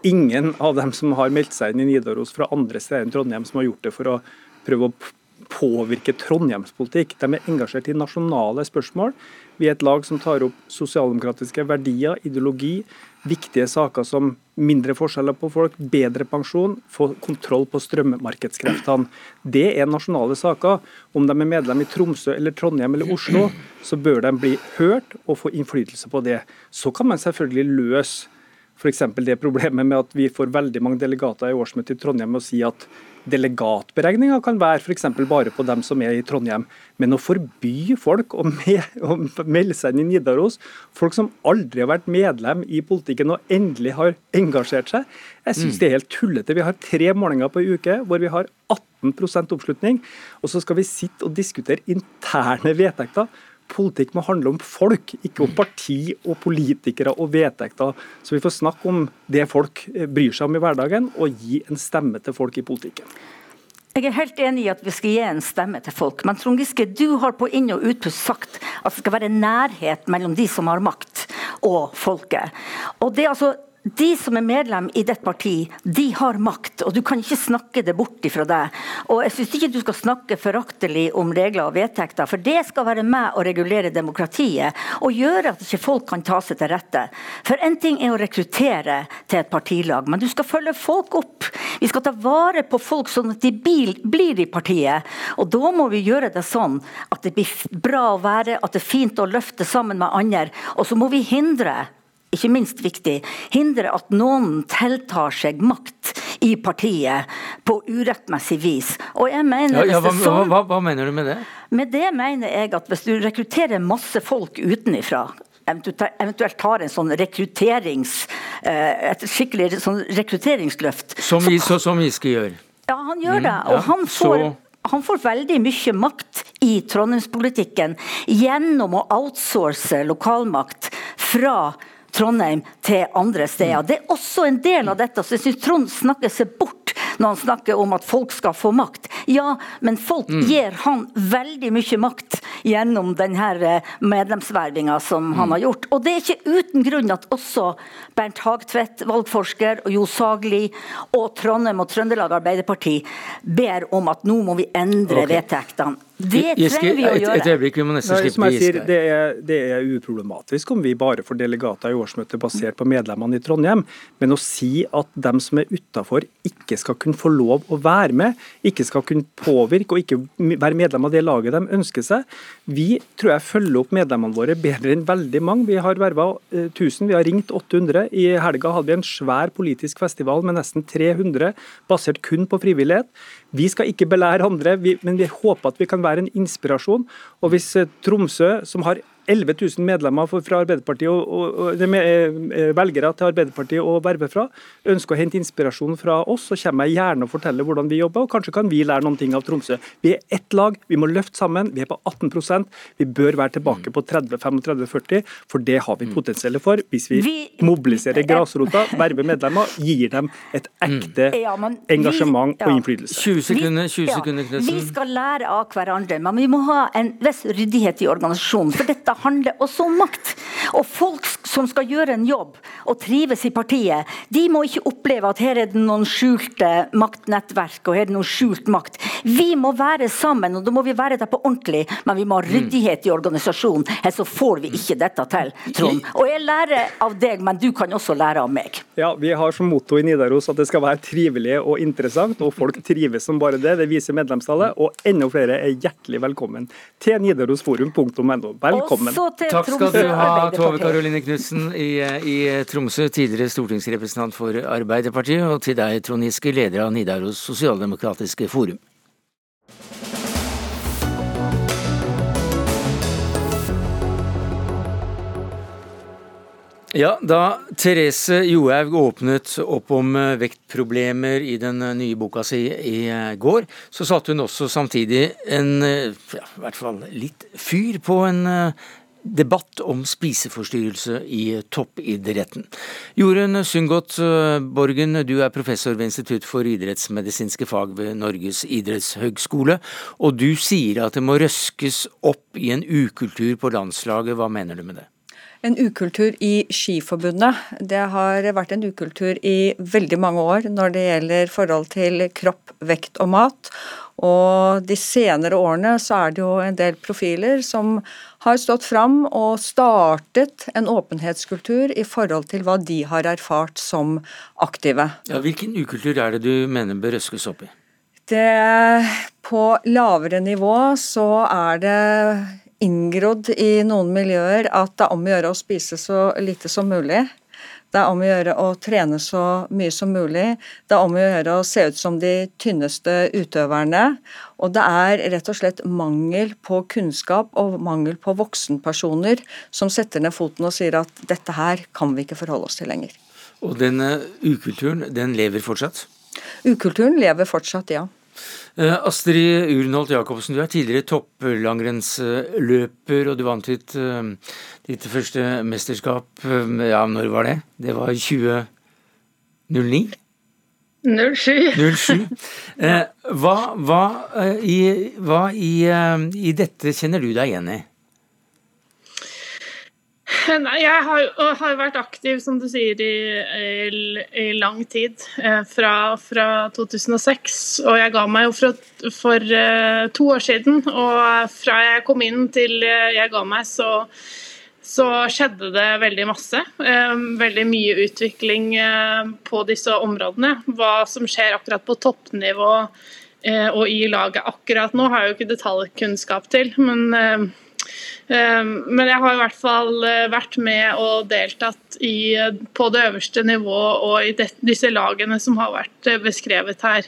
ingen av dem som har meldt seg inn i Nidaros fra andre steder enn Trondheim, som har gjort det for å prøve å påvirke Trondheimspolitikk. De er engasjert i nasjonale spørsmål. Vi er et lag som tar opp sosialdemokratiske verdier, ideologi, viktige saker som mindre forskjeller på folk, bedre pensjon, få kontroll på strømmarkedskreftene. Det er nasjonale saker. Om de er medlem i Tromsø eller Trondheim eller Oslo, så bør de bli hørt og få innflytelse på det. Så kan man selvfølgelig løse f.eks. det problemet med at vi får veldig mange delegater i årsmøtet i Trondheim og si at delegatberegninga kan være f.eks. bare på dem som er i Trondheim. Men å forby folk å, melde seg inn i Nidaros, folk som aldri har vært medlem i politikken og endelig har engasjert seg, jeg syns mm. det er helt tullete. Vi har tre målinger på en uke hvor vi har 18% oppslutning, og så skal vi sitte og diskutere interne vedtekter Politikk må handle om folk, ikke om parti og politikere og vedtekter. Så vi får snakke om det folk eh, bryr seg om i hverdagen, og gi en stemme til folk i politikken. Jeg er helt enig i at vi skal gi en stemme til folk. Men Trond Giske, du har på inn- og utpust sagt at det skal være nærhet mellom de som har makt og folket. Og det er altså de som er medlem i ditt parti, de har makt, og du kan ikke snakke det bort ifra deg. Og jeg syns ikke du skal snakke foraktelig om regler og vedtekter, for det skal være med å regulere demokratiet og gjøre at ikke folk kan ta seg til rette. For en ting er å rekruttere til et partilag, men du skal følge folk opp. Vi skal ta vare på folk sånn at de blir i partiet. Og da må vi gjøre det sånn at det blir bra å være, at det er fint å løfte sammen med andre. Og så må vi hindre ikke minst viktig, hindre at noen tiltar seg makt i partiet på urettmessig vis. Og jeg mener ja, ja, hva, sånn, hva, hva, mener du med det? Med det mener jeg at hvis du rekrutterer masse folk utenifra, eventuelt tar en sånn rekrutterings eh, et skikkelig sånn rekrutteringsløft Som, så, som Giske gjør? Ja, han gjør det. Mm, og han får så han får veldig mye makt i trondheimspolitikken gjennom å outsource lokalmakt fra Trondheim til andre steder. Det er også en del av dette. så jeg synes Trond snakker seg bort når han snakker om at folk skal få makt. Ja, men folk mm. gir han veldig mye makt gjennom denne eh, medlemsvervinga som mm. han har gjort. Og det er ikke uten grunn at også Bernt Hagtvedt, valgforsker, og Jo Sagli og Trondheim og Trøndelag Arbeiderparti ber om at nå må vi endre okay. vedtektene. Det trenger vi å gjøre. Et øyeblikk, vi må nesten slippe Som jeg sier, det er, det er, uproblematisk om vi bare får delegater i årsmøtet basert på medlemmene i Trondheim, men å si at dem som er utafor ikke skal kunne få lov å være med, ikke skal kunne påvirke og ikke være medlem av det laget de ønsker seg. Vi tror jeg følger opp medlemmene våre bedre enn veldig mange. Vi har verva 1000, eh, vi har ringt 800. I helga hadde vi en svær politisk festival med nesten 300, basert kun på frivillighet. Vi skal ikke belære andre, men vi håper at vi kan være en inspirasjon. Og hvis eh, Tromsø, som har 11 000 medlemmer fra Arbeiderpartiet og, og, og eh, eh, velgere til Arbeiderpartiet å verve fra, ønsker å hente inspirasjon fra oss, så kommer jeg gjerne og forteller hvordan vi jobber. og Kanskje kan vi lære noen ting av Tromsø. Vi er ett lag, vi må løfte sammen. Vi er på 18% Vi bør være tilbake på 30-35-40, for det har vi potensialet for. Hvis vi, vi mobiliserer grasrota, verver medlemmer, gir dem et ekte ja, engasjement ja. og innflytelse. 20 sekunder, 20 sekunder, ja, Vi skal lære av hverandre, men vi må ha en viss ryddighet i organisasjonen. for dette handler også om makt. Og folk som skal gjøre en jobb og trives i partiet, de må ikke oppleve at her er det noen skjulte maktnettverk og her er det noen skjult makt. Vi må være sammen, og da må vi være der på ordentlig, men vi må ha ryddighet i organisasjonen. Ellers så får vi ikke dette til, Trond. Og jeg lærer av deg, men du kan også lære av meg. Ja, Vi har som motto i Nidaros at det skal være trivelig og interessant, og folk trives som bare det. Det viser medlemstallet, og enda flere er hjertelig velkommen til nidarosforum.no. Velkommen velkommen. Takk skal du ha, Tove Karoline Knutsen i, i, Tromsø, tidligere stortingsrepresentant for Arbeiderpartiet, og til deg, Trond Giske, leder av Nidaros sosialdemokratiske forum. Ja, Da Therese Johaug åpnet opp om eh, vektproblemer i den eh, nye boka si i eh, går, så satte hun også samtidig en, ja, i hvert fall litt fyr på en debatt om spiseforstyrrelse i toppidretten. Jorunn Sundgodt Borgen, du er professor ved Institutt for idrettsmedisinske fag ved Norges idrettshøgskole, og du sier at det må røskes opp i en ukultur på landslaget. Hva mener du med det? En ukultur i Skiforbundet. Det har vært en ukultur i veldig mange år når det gjelder forhold til kropp, vekt og mat. Og de senere årene så er det jo en del profiler som har stått fram og startet en åpenhetskultur i forhold til hva de har erfart som aktive. Ja, hvilken ukultur er det du mener bør røskes opp i? Det, på lavere nivå så er det inngrodd i noen miljøer at det er om å gjøre å spise så lite som mulig. Det er om å gjøre å trene så mye som mulig. Det er om å gjøre å se ut som de tynneste utøverne. Og det er rett og slett mangel på kunnskap og mangel på voksenpersoner som setter ned foten og sier at dette her kan vi ikke forholde oss til lenger. Og denne ukulturen, den lever fortsatt? Ukulturen lever fortsatt, ja. Eh, Astrid Urnholt Jacobsen, du er tidligere topplangrennsløper, og du vant ditt, eh, ditt første mesterskap eh, Ja, når var det? Det var 2009? 07. 07. Hva, hva, i, hva i, i dette kjenner du deg igjen i? Nei, jeg har, har, vært aktiv, som du sier, i, i, i lang tid. Eh, fra, fra, 2006. Og jeg ga meg jo for, for uh, to år siden. Og fra jeg kom inn til jeg ga meg, så, så skjedde det veldig masse. Veldig mye utvikling på disse områdene. Hva som skjer akkurat på toppnivå og i laget akkurat nå, har jeg jo ikke detaljkunnskap til. men men jeg har i hvert fall eh, vært med og deltatt i, på det øverste nivået og i disse lagene som har vært eh, beskrevet her.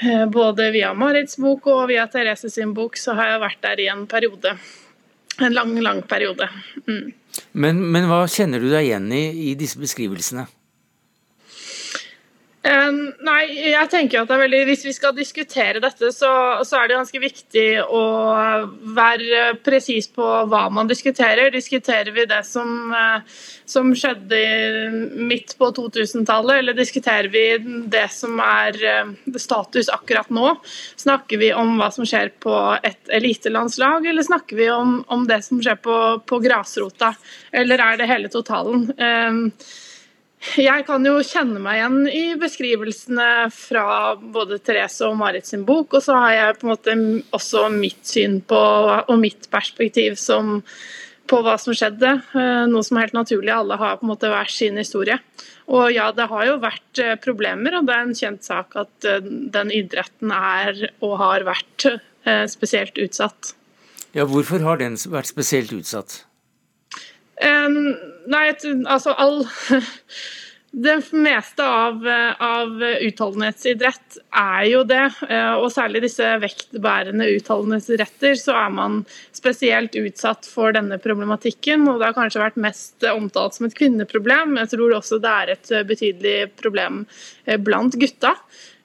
Eh, både via Marits bok og via Therese sin bok så har jeg vært der i en periode. En lang, lang periode. Mm. Men, men, hva kjenner du deg igjen i i disse beskrivelsene? Um, nei, jeg tenker at det er veldig, Hvis vi skal diskutere dette, så, så er det ganske viktig å være presis på hva man diskuterer. Diskuterer vi det som, uh, som skjedde midt på 2000-tallet, eller diskuterer vi det som er uh, status akkurat nå? Snakker vi om hva som skjer på et elitelandslag, eller snakker vi om, om det som skjer på, på grasrota? Eller er det hele totalen? Um, jeg kan jo kjenne meg igjen i beskrivelsene fra både Therese og Marit sin bok, og så har jeg på en måte også mitt syn på og mitt perspektiv som, på hva som skjedde. Eh, noe som er helt naturlig. Alle har på en måte hver sin historie. Og ja, det har jo vært eh, problemer, og det er en kjent sak at eh, den idretten er og har vært spesielt utsatt. Ja, Hvorfor har den vært spesielt utsatt? Nei, altså all Det meste av, av, utholdenhetsidrett er jo det, eh, og særlig disse vektbærende utholdenhetsidretter, så er man spesielt utsatt for denne problematikken. og Det har kanskje vært mest omtalt som et kvinneproblem. Jeg tror også det er et betydelig problem eh, blant gutta.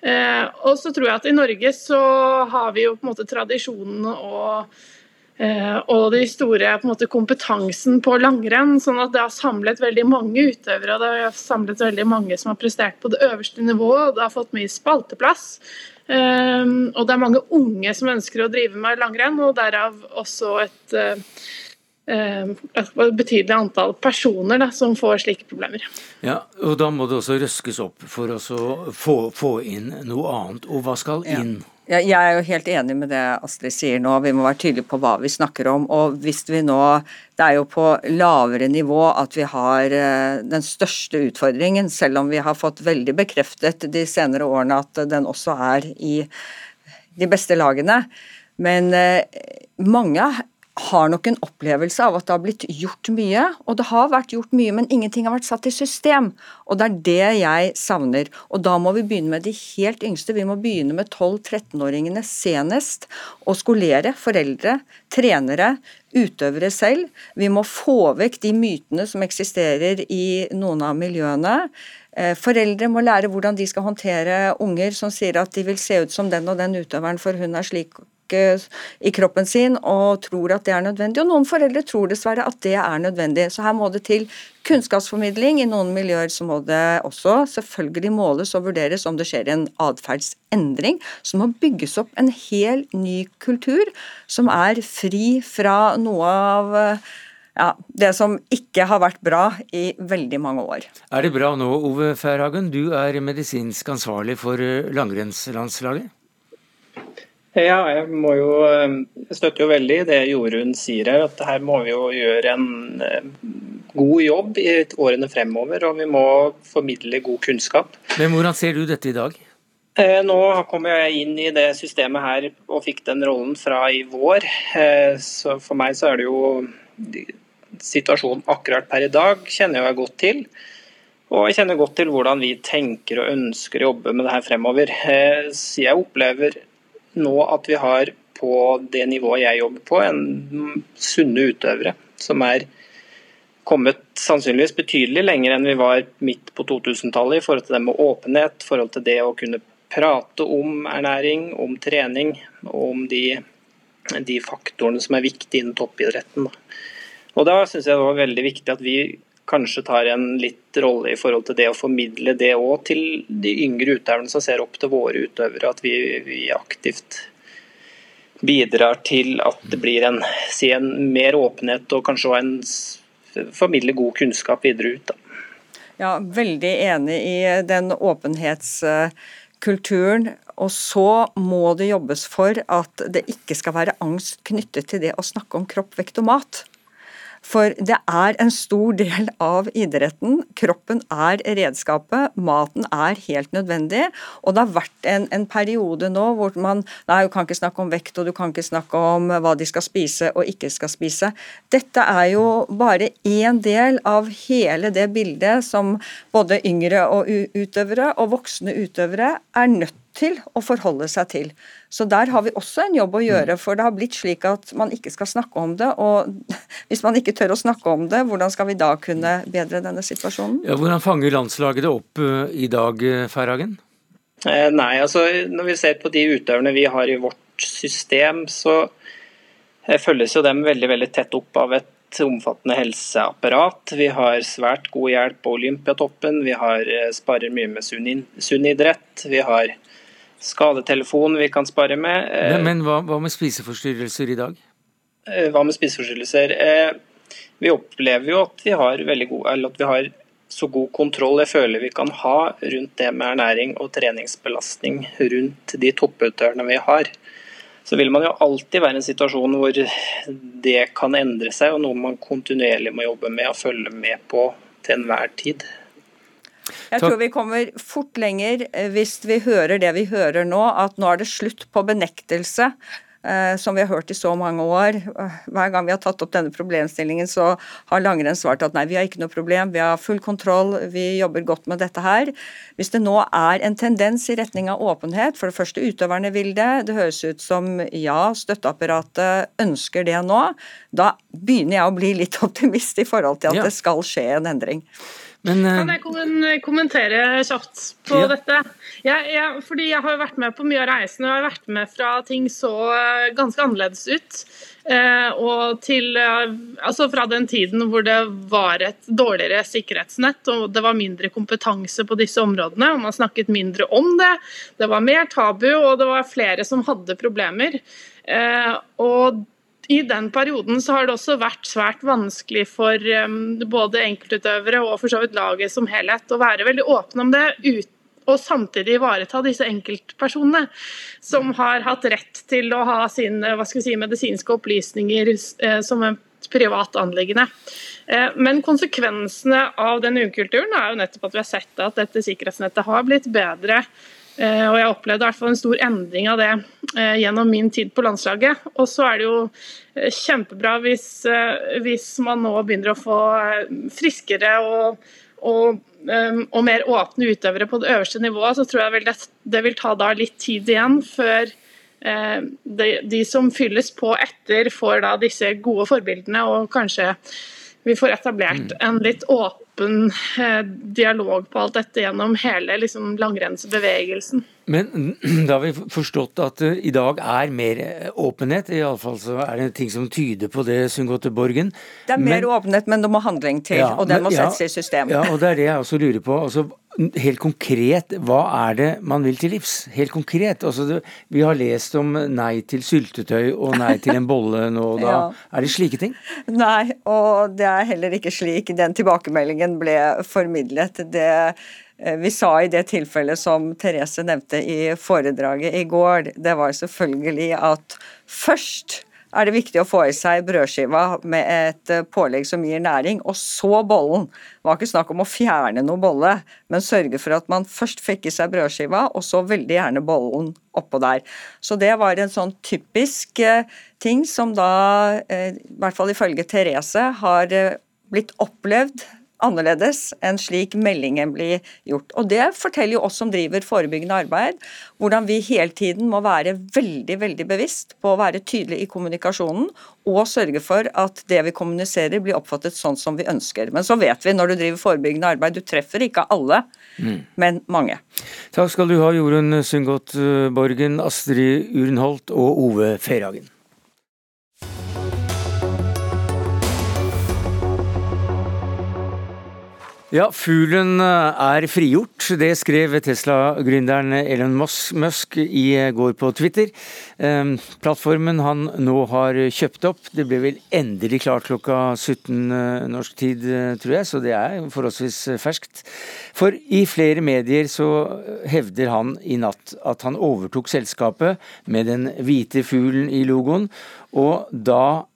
Eh, og så tror jeg at i Norge så har vi jo på en måte tradisjonen Eh, og de store på måte, kompetansen på langrenn. sånn at det har samlet veldig mange utøvere og det har samlet veldig mange som har prestert på det øverste nivået. og Det har fått mye spalteplass. Um, og det er mange unge som ønsker å drive med langrenn, og derav også et, uh, et betydelig antall personer da, som får slike problemer. Ja, og Da må det også røskes opp for å få, få, inn noe annet. Og hva skal inn? Ja. Jeg er jo helt enig med det Astrid sier nå. Vi må være tydelige på hva vi snakker om. Og hvis vi nå Det er jo på lavere nivå at vi har eh, den største utfordringen, selv om vi har fått veldig bekreftet de senere årene at den også er i de beste lagene. Men eh, mange har nok en opplevelse av at det har blitt gjort mye, og det har vært gjort mye, men ingenting har vært satt i system. Og det er det jeg savner. Og da må vi begynne med de helt yngste. Vi må begynne med 12-13-åringene senest, og skolere foreldre, trenere, utøvere selv. Vi må få vekk de mytene som eksisterer i noen av miljøene. Eh, foreldre må lære hvordan de skal håndtere unger som sier at de vil se ut som den og den utøveren, for hun er slik i kroppen sin og tror at det er nødvendig. Og noen foreldre tror dessverre at det er nødvendig. Så her må det til kunnskapsformidling. I noen miljøer så må det også selvfølgelig måles og vurderes om det skjer en atferdsendring. Så må bygges opp en hel ny kultur som er fri fra noe av ja, det som ikke har vært bra i veldig mange år. Er det bra nå, Ove Færhagen? Du er medisinsk ansvarlig for eh, langrennslandslaget. Ja, jeg må jo jeg støtter jo veldig det Jorunn sier her, at her må vi jo gjøre en eh, god jobb i årene fremover. Og vi må formidle god kunnskap. Men hvordan ser du dette i dag? Eh, nå kommer jeg inn i det systemet her og fikk den rollen fra i vår. Eh, så for meg så er det jo situasjonen akkurat per i dag kjenner jeg godt til. Og jeg kjenner godt til hvordan vi tenker og ønsker å jobbe med det her fremover. Så jeg opplever nå at vi har på det nivået jeg jobber på, en sunne utøvere som er kommet sannsynligvis betydelig lenger enn vi var midt på 2000-tallet i forhold til det med åpenhet, forhold til det å kunne prate om ernæring, om trening og om de, de faktorene som er viktige innen toppidretten. Og Da syns jeg det var veldig viktig at vi kanskje tar en litt rolle i forhold til det å formidle det òg til de yngre utøverne som ser opp til våre utøvere. At vi, vi aktivt bidrar til at det blir en, si en mer åpenhet og kanskje også en formidle god kunnskap videre ut. Da. Ja, Veldig enig i den åpenhetskulturen. Og så må det jobbes for at det ikke skal være angst knyttet til det å snakke om kropp, vekt og mat. For det er en stor del av idretten. Kroppen er redskapet, maten er helt nødvendig. Og det har vært en, en periode nå hvor man nei, du kan ikke snakke om vekt, og du kan ikke snakke om hva de skal spise og ikke skal spise. Dette er jo bare én del av hele det bildet som både yngre og utøvere og voksne utøvere er nødt til å forholde seg til. Så der har vi også en jobb å gjøre, mm. for det har blitt slik at man ikke skal snakke om det. Og hvis man ikke tør å snakke om det, hvordan skal vi da kunne bedre denne situasjonen? Ja, hvordan fanger landslaget det opp uh, i dag, eh, Færhagen? Eh, nei, altså når vi ser på de utøverne vi har i vårt system, så eh, følges jo dem veldig, veldig tett opp av et omfattende helseapparat. Vi har svært god hjelp på Olympiatoppen. Vi har sparer mye med sunn idrett. Vi har skadetelefon vi kan spare med. Men, men hva, hva, med spiseforstyrrelser i dag? Eh, hva med spiseforstyrrelser? Eh, vi opplever jo at vi har god, eller at vi har så god kontroll jeg føler vi kan ha rundt det med ernæring og treningsbelastning rundt de topputøverne vi har. Så vil man jo alltid være i en situasjon hvor det kan endre seg, og noe man kontinuerlig må jobbe med og følge med på til enhver tid. Jeg tror vi kommer fort lenger eh, hvis vi hører det vi hører nå, at nå er det slutt på benektelse. Eh, som vi har hørt i så mange år. Hver gang vi har tatt opp denne problemstillingen, så har langrenn svart at nei, vi har ikke noe problem, vi har full kontroll, vi jobber godt med dette her. Hvis det nå er en tendens i retning av åpenhet, for det første utøverne vil det, det høres ut som ja, støtteapparatet ønsker det nå, da begynner jeg å bli litt optimist i forhold til at ja. det skal skje en endring. Men, uh... Kan jeg kommentere kjapt på ja. dette? Jeg, jeg, fordi jeg har vært med på mye av reisen og jeg har vært med fra ting så eh, ganske annerledes ut. Eh, og til eh, Altså fra den tiden hvor det var et dårligere sikkerhetsnett og det var mindre kompetanse på disse områdene, og man snakket mindre om det. Det var mer tabu, og det var flere som hadde problemer. og i den perioden så har det også vært svært vanskelig for både enkeltutøvere og for så vidt laget som helhet å være veldig åpne om det, ut, og samtidig ivareta disse enkeltpersonene som har hatt rett til å ha sine si, medisinske opplysninger eh, som et privat anliggende. Eh, men konsekvensene av den ukulturen er jo nettopp at vi har sett at dette sikkerhetsnettet har blitt bedre Eh, og jeg opplevde i hvert fall en stor endring av det eh, gjennom min tid på landslaget. Og så er det jo eh, kjempebra hvis, hvis man nå begynner å få friskere og, og, og, mer åpne utøvere på det øverste nivået, så tror jeg det, det vil ta da litt tid igjen før de, de, som fylles på etter, får da disse gode forbildene og kanskje vi får etablert mm. en litt åpen eh, dialog på alt dette gjennom hele liksom, langrennsbevegelsen. Men da har vi forstått at det i dag er mer eh, åpenhet. Iallfall så er det ting som tyder på det, Sunn Borgen. Det er mer men, åpenhet, men det må handling til, ja, og den må settes ja, i system. Ja, og det er det jeg også lurer på. Altså, helt konkret, hva er det man vil til livs? Helt konkret. Altså, det, vi har lest om nei til syltetøy og nei til en bolle nå og da. ja. Er det slike ting? Nei, og det er heller ikke slik den tilbakemeldingen ble formidlet. Det Eh, vi sa i det tilfellet som Therese nevnte i foredraget i går, det var selvfølgelig at først er det viktig å få i seg brødskiva med et eh, pålegg som gir næring, og så bollen. Det var ikke snakk om å fjerne noe bolle, men sørge for at man først fikk i seg brødskiva, og så veldig gjerne bollen oppå der. Så det var en sånn typisk eh, ting som da, i hvert fall ifølge Therese, har blitt opplevd annerledes enn slik meldingen blir gjort. Og Det forteller jo oss som driver forebyggende arbeid, hvordan vi hele tiden må være veldig veldig bevisst på å være tydelig i kommunikasjonen og sørge for at det vi kommuniserer blir oppfattet sånn som vi ønsker. Men så vet vi når du driver forebyggende arbeid, du treffer ikke alle, mm. men mange. Takk skal du ha, Jorunn Sundgodt Borgen, Astrid Urenholt og Ove Ferhagen. Ja, fuglen eh, er frigjort. Det skrev Tesla-gründeren Elon Musk i eh, går på Twitter. Ehm, plattformen han nå har kjøpt opp, det ble vel endelig klart klokka 17 eh, norsk tid, tror jeg, så det er forholdsvis ferskt. For i flere medier så hevder han i natt at han overtok selskapet med den hvite fuglen i logoen, og da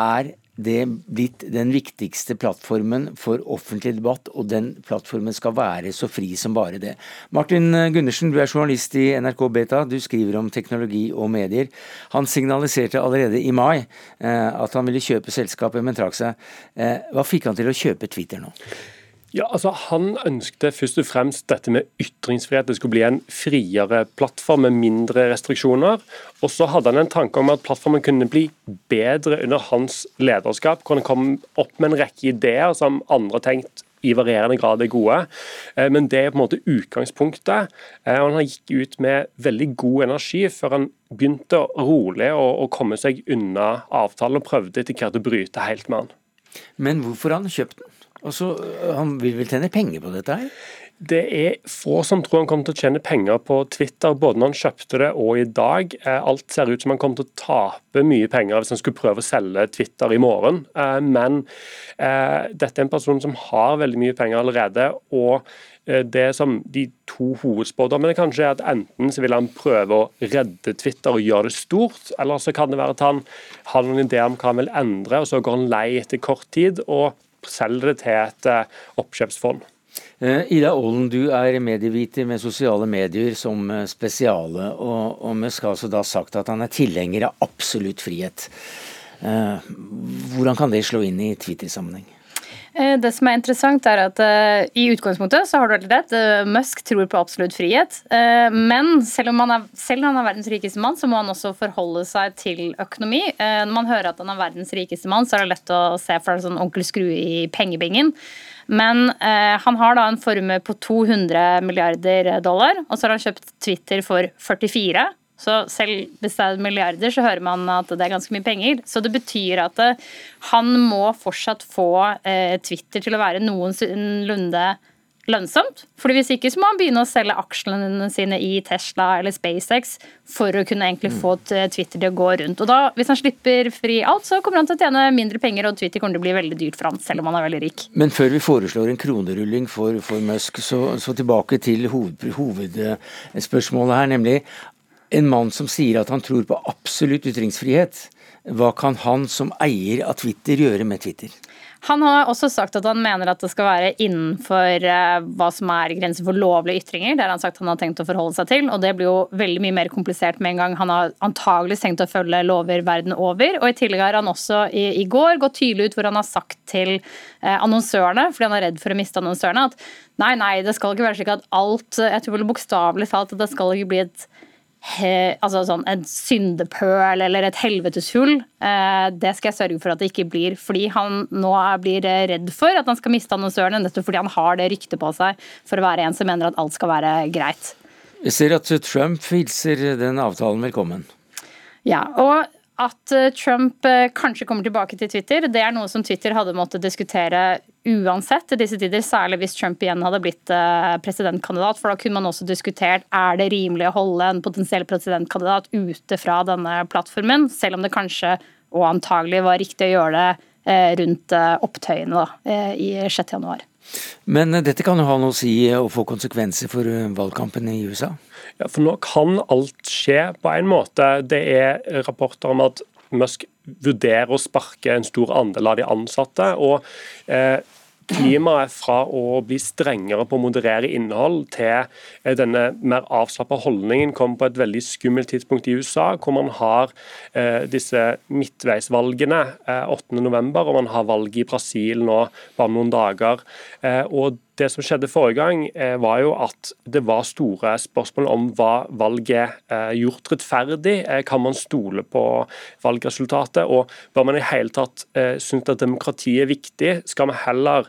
er det blitt den viktigste plattformen for offentlig debatt, og den plattformen skal være så fri som bare det. Martin Gundersen, du er journalist i NRK Beta, du skriver om teknologi og medier. Han signaliserte allerede i mai eh, at han ville kjøpe selskapet, men trakk seg. Eh, hva fikk han til å kjøpe Twitter nå? Ja, altså Han ønsket først og fremst dette med ytringsfrihet. Det skulle bli en friere plattform med mindre restriksjoner. Og så hadde han en tanke om at plattformen kunne bli bedre under hans lederskap. Hvor han kom opp med en rekke ideer som andre tenkt i varierende grad er gode. Eh, men det er på en måte utgangspunktet. Og han gikk ut med veldig god energi før han begynte rolig å komme seg unna avtalen og prøvde etter hvert å bryte helt med han. Men hvorfor har han kjøpt den? Altså, Han vil vel tjene penger på dette her? Det er få som tror han kommer til å tjene penger på Twitter, både når han kjøpte det og i dag. Eh, alt ser ut som han kommer til å tape mye penger hvis han skulle prøve å selge Twitter i morgen. Eh, men dette er en person som har veldig mye penger allerede. og det som de to hovedspådommene kanskje er at enten så vil han prøve å redde Twitter og gjøre det stort, eller så kan det være at han har noen ideer om hva han vil endre, og så går han lei etter kort tid. og selger det til et eh, oppkjøpsfond. Eh, Ida Aalen, du er medieviter med sosiale medier som eh, spesiale. Og, og Musk har altså da sagt at han er tilhenger av absolutt frihet. Hvordan kan det slå inn i Twitter-sammenheng? Eh, det som er interessant, er at uh, i utgangspunktet så har du veldig rett. Uh, Musk tror på absolutt frihet. Uh, men selv om, er, selv om han er verdens rikeste mann, så må han også forholde seg til økonomi. når man hører at han er verdens rikeste mann, så er det lett å se for en sånn onkel Skrue i pengebingen. Men han har da en formue på 200 milliarder dollar, og så har han kjøpt Twitter for 44. Så selv hvis det er milliarder, så hører man at det er ganske mye penger. Så det betyr at eh, han må fortsatt få eh, Twitter til å være noenlunde lønnsomt. Fordi Hvis ikke så må han begynne å selge aksjene sine i Tesla eller SpaceX for å kunne egentlig få Twitter til å gå rundt. Og da, Hvis han slipper fri alt, så kommer han til å tjene mindre penger, og Twitter kommer til å bli veldig dyrt for han, selv om han er veldig rik. Men før vi foreslår en kronerulling for, for Musk, så, så tilbake til hoved, hovedspørsmålet her, nemlig en mann som sier at han tror på absolutt ytringsfrihet. Hva kan han som eier av Twitter gjøre med Twitter? Han har også sagt at han mener at det skal være innenfor uh, hva som er grenser for lovlige ytringer. Det har han sagt han har tenkt å forholde seg til, og det blir jo veldig mye mer komplisert med en gang han har antagelig tenkt å følge lover verden over. Og i tillegg har han også i, i går gått tydelig ut hvor han har sagt til uh, annonsørene, fordi han er redd for å miste annonsørene, at nei, nei, det skal ikke være slik at alt Jeg tror vel bokstavelig talt at det skal ikke bli et he, altså sånn en syndepøl eller et helveteshull. Eh, det skal jeg sørge for at det ikke blir, fordi han nå blir redd for at han skal miste annonsørene, nettopp fordi han har det ryktet på seg for å være en som mener at alt skal være greit. Vi ser at Trump hilser den avtalen velkommen. Ja, og at eh, Trump eh, kanskje kommer tilbake til Twitter, det er noe som Twitter hadde måttet diskutere uansett i disse tider, særlig hvis Trump igjen hadde blitt eh, presidentkandidat. For da kunne man også diskutert er det rimelig å holde en potensiell presidentkandidat ute fra denne plattformen, selv om det kanskje og antagelig var riktig å gjøre det rundt opptøyene da, i 6. januar. Men dette kan jo ha noe å si og få konsekvenser for valgkampen i USA? Ja, for nå kan alt skje på en måte. Det er rapporter om at Musk vurderer å sparke en stor andel av de ansatte. og eh, Klimaet fra å bli strengere på å moderere innhold til eh, denne mer avslappa holdningen kom på et veldig skummelt tidspunkt i USA, hvor man har eh, disse midtveisvalgene eh, 8.11, og man har valg i Brasil nå bare noen dager. Eh, og det som skjedde forrige gang, eh, var jo at det var store spørsmål om hva valget eh, gjort rettferdig. Eh, kan man stole på valgresultatet? Og bør man i hele tatt synes at demokratiet er viktig, skal vi heller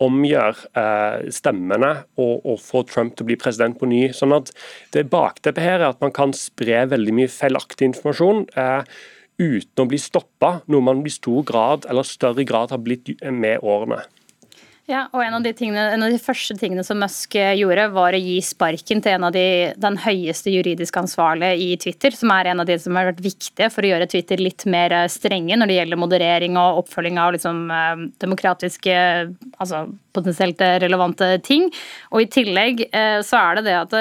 omgjøre stemmene og, og, få Trump til å bli president på ny. Sånn at det Bakteppet her er at man kan spre veldig mye feilaktig informasjon. uten å bli stoppa, noe man i stor grad eller større grad har blitt med årene. Ja, og en av, tingene, en av, de første tingene som Musk eh, gjorde, var å gi sparken til en av de, den høyeste juridisk ansvarlige i Twitter, som er en av de som har vært viktige for å gjøre Twitter litt mer eh, strenge når det gjelder moderering og oppfølging av liksom, eh, demokratiske, altså potensielt relevante ting. Og i tillegg så er det det at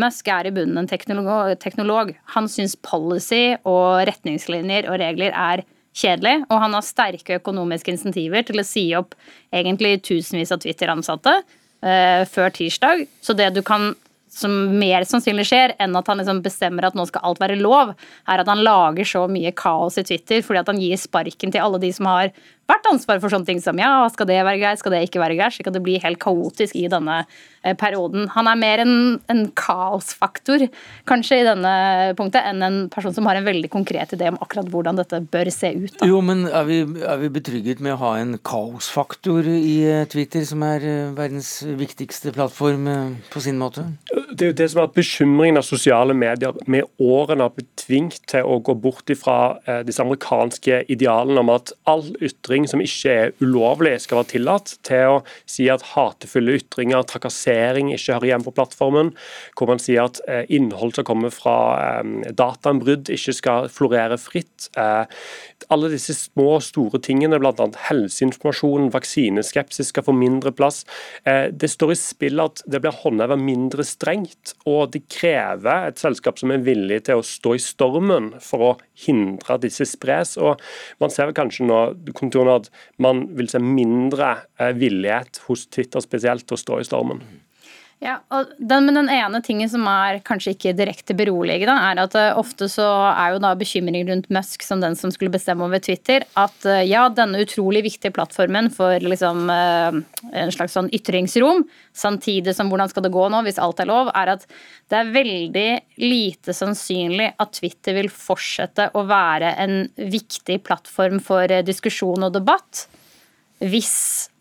Musk er i bunnen en teknolog. Han syns policy og retningslinjer og regler er kjedelig, og han har sterke økonomiske insentiver til å si opp egentlig tusenvis av Twitter-ansatte uh, før tirsdag. Så det du kan som mer sannsynlig skjer enn at han liksom bestemmer at nå skal alt være lov, er at han lager så mye kaos i Twitter fordi at han gir sparken til alle de som har vært ansvar for sånne ting som ja, skal det være greit, skal det ikke være greit, slik at det blir helt kaotisk i denne eh, perioden. Han er mer en, en kaosfaktor kanskje i denne punktet enn en person som har en veldig konkret idé om akkurat hvordan dette bør se ut. Da. Jo, men er vi, er vi, betrygget med å ha en kaosfaktor i eh, Twitter, som er eh, verdens viktigste plattform på sin måte? Det er jo det som er at bekymringen av sosiale medier med årene har blitt tvunget til å gå bort ifra disse amerikanske idealene om at all ytring ytring som ikke er ulovlig, skal være tillatt, til å si at hatefulle ytringer, trakassering, ikke hører hjemme på plattformen. Hvor man sier at eh, innhold som kommer fra eh, datainnbrudd, ikke skal florere fritt. Eh, alle disse små og store tingene, bl.a. helseinformasjon, vaksineskepsis skal få mindre plass. Det står i spill at det blir håndhevet mindre strengt, og det krever et selskap som er villig til å stå i stormen for å hindre at disse spres. og Man ser vel kanskje nå at man vil se mindre eh, villighet hos Twitter spesielt til å stå i stormen. Ja, og den, men den ene tingen som er kanskje ikke direkte beroligende, er at uh, ofte så er jo da bekymring rundt Musk som den som skulle bestemme over Twitter, at uh, ja, denne utrolig viktige plattformen for liksom uh, en slags sånn ytringsrom, samtidig som hvordan skal det gå nå hvis alt er lov, er at det er veldig lite sannsynlig at Twitter vil fortsette å være en viktig plattform for diskusjon og debatt hvis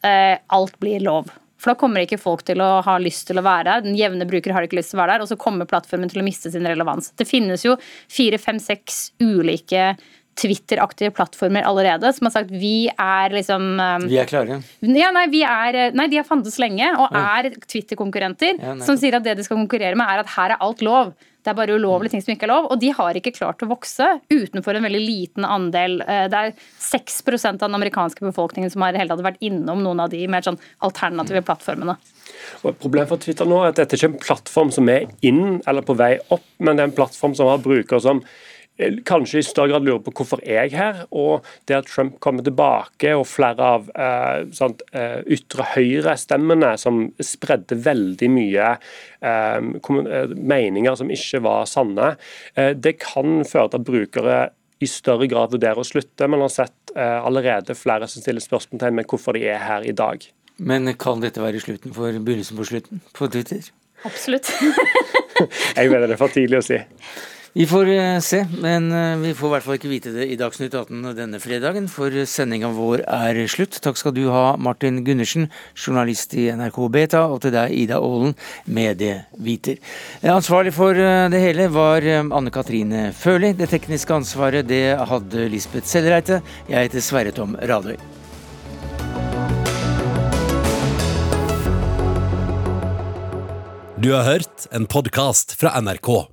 alt blir lov. For da kommer ikke folk til å ha lyst til å være der. Den jevne bruker har ikke lyst til å være der, og så kommer plattformen til å miste sin relevans. Det finnes jo fire, fem, seks ulike Twitter-aktige plattformer allerede som har sagt vi er liksom um, Vi er klare? Ja, nei, vi er, nei, de har fantes lenge og er Twitter-konkurrenter ja, som sier at det de skal konkurrere med, er at her er alt lov. Det er bare ulovlige ting som ikke er lov. Og de har ikke klart å vokse utenfor en veldig liten andel. Eh, det er 6% av den amerikanske befolkningen som har hele vært innom noen av de mer sånn alternative plattformene. Og Problemet for Twitter nå er at dette ikke er en plattform som er inn eller på vei opp, men det er en plattform som har brukere som kanskje i større grad lurer på hvorfor jeg er her. Og det at Trump kommer tilbake og flere av eh, sånt, eh, ytre høyre-stemmene som spredde veldig mye eh, eh, meninger som ikke var sanne, eh, det kan føre til at brukere i større grad vurderer å slutte. Man har sett allerede flere som stiller spørsmålstegn ved hvorfor de er her i dag. Men kan dette være slutten for begynnelsen på slutten på Twitter? Absolutt. Jeg mener det er for tidlig å si. Vi får eh, se, men eh, vi får i hvert fall ikke vite det i Dagsnytt 18 denne fredagen, for sendinga vår er slutt. Takk skal du ha, Martin Gundersen, journalist i NRK Beta, og til deg, Ida Aalen, medieviter. Eh, Ansvarlig for det hele var Anne Katrine Førli. Det tekniske ansvaret det hadde Lisbeth Sellereite. Jeg heter Sverre Tom Radøy. Du har hørt en podkast fra NRK.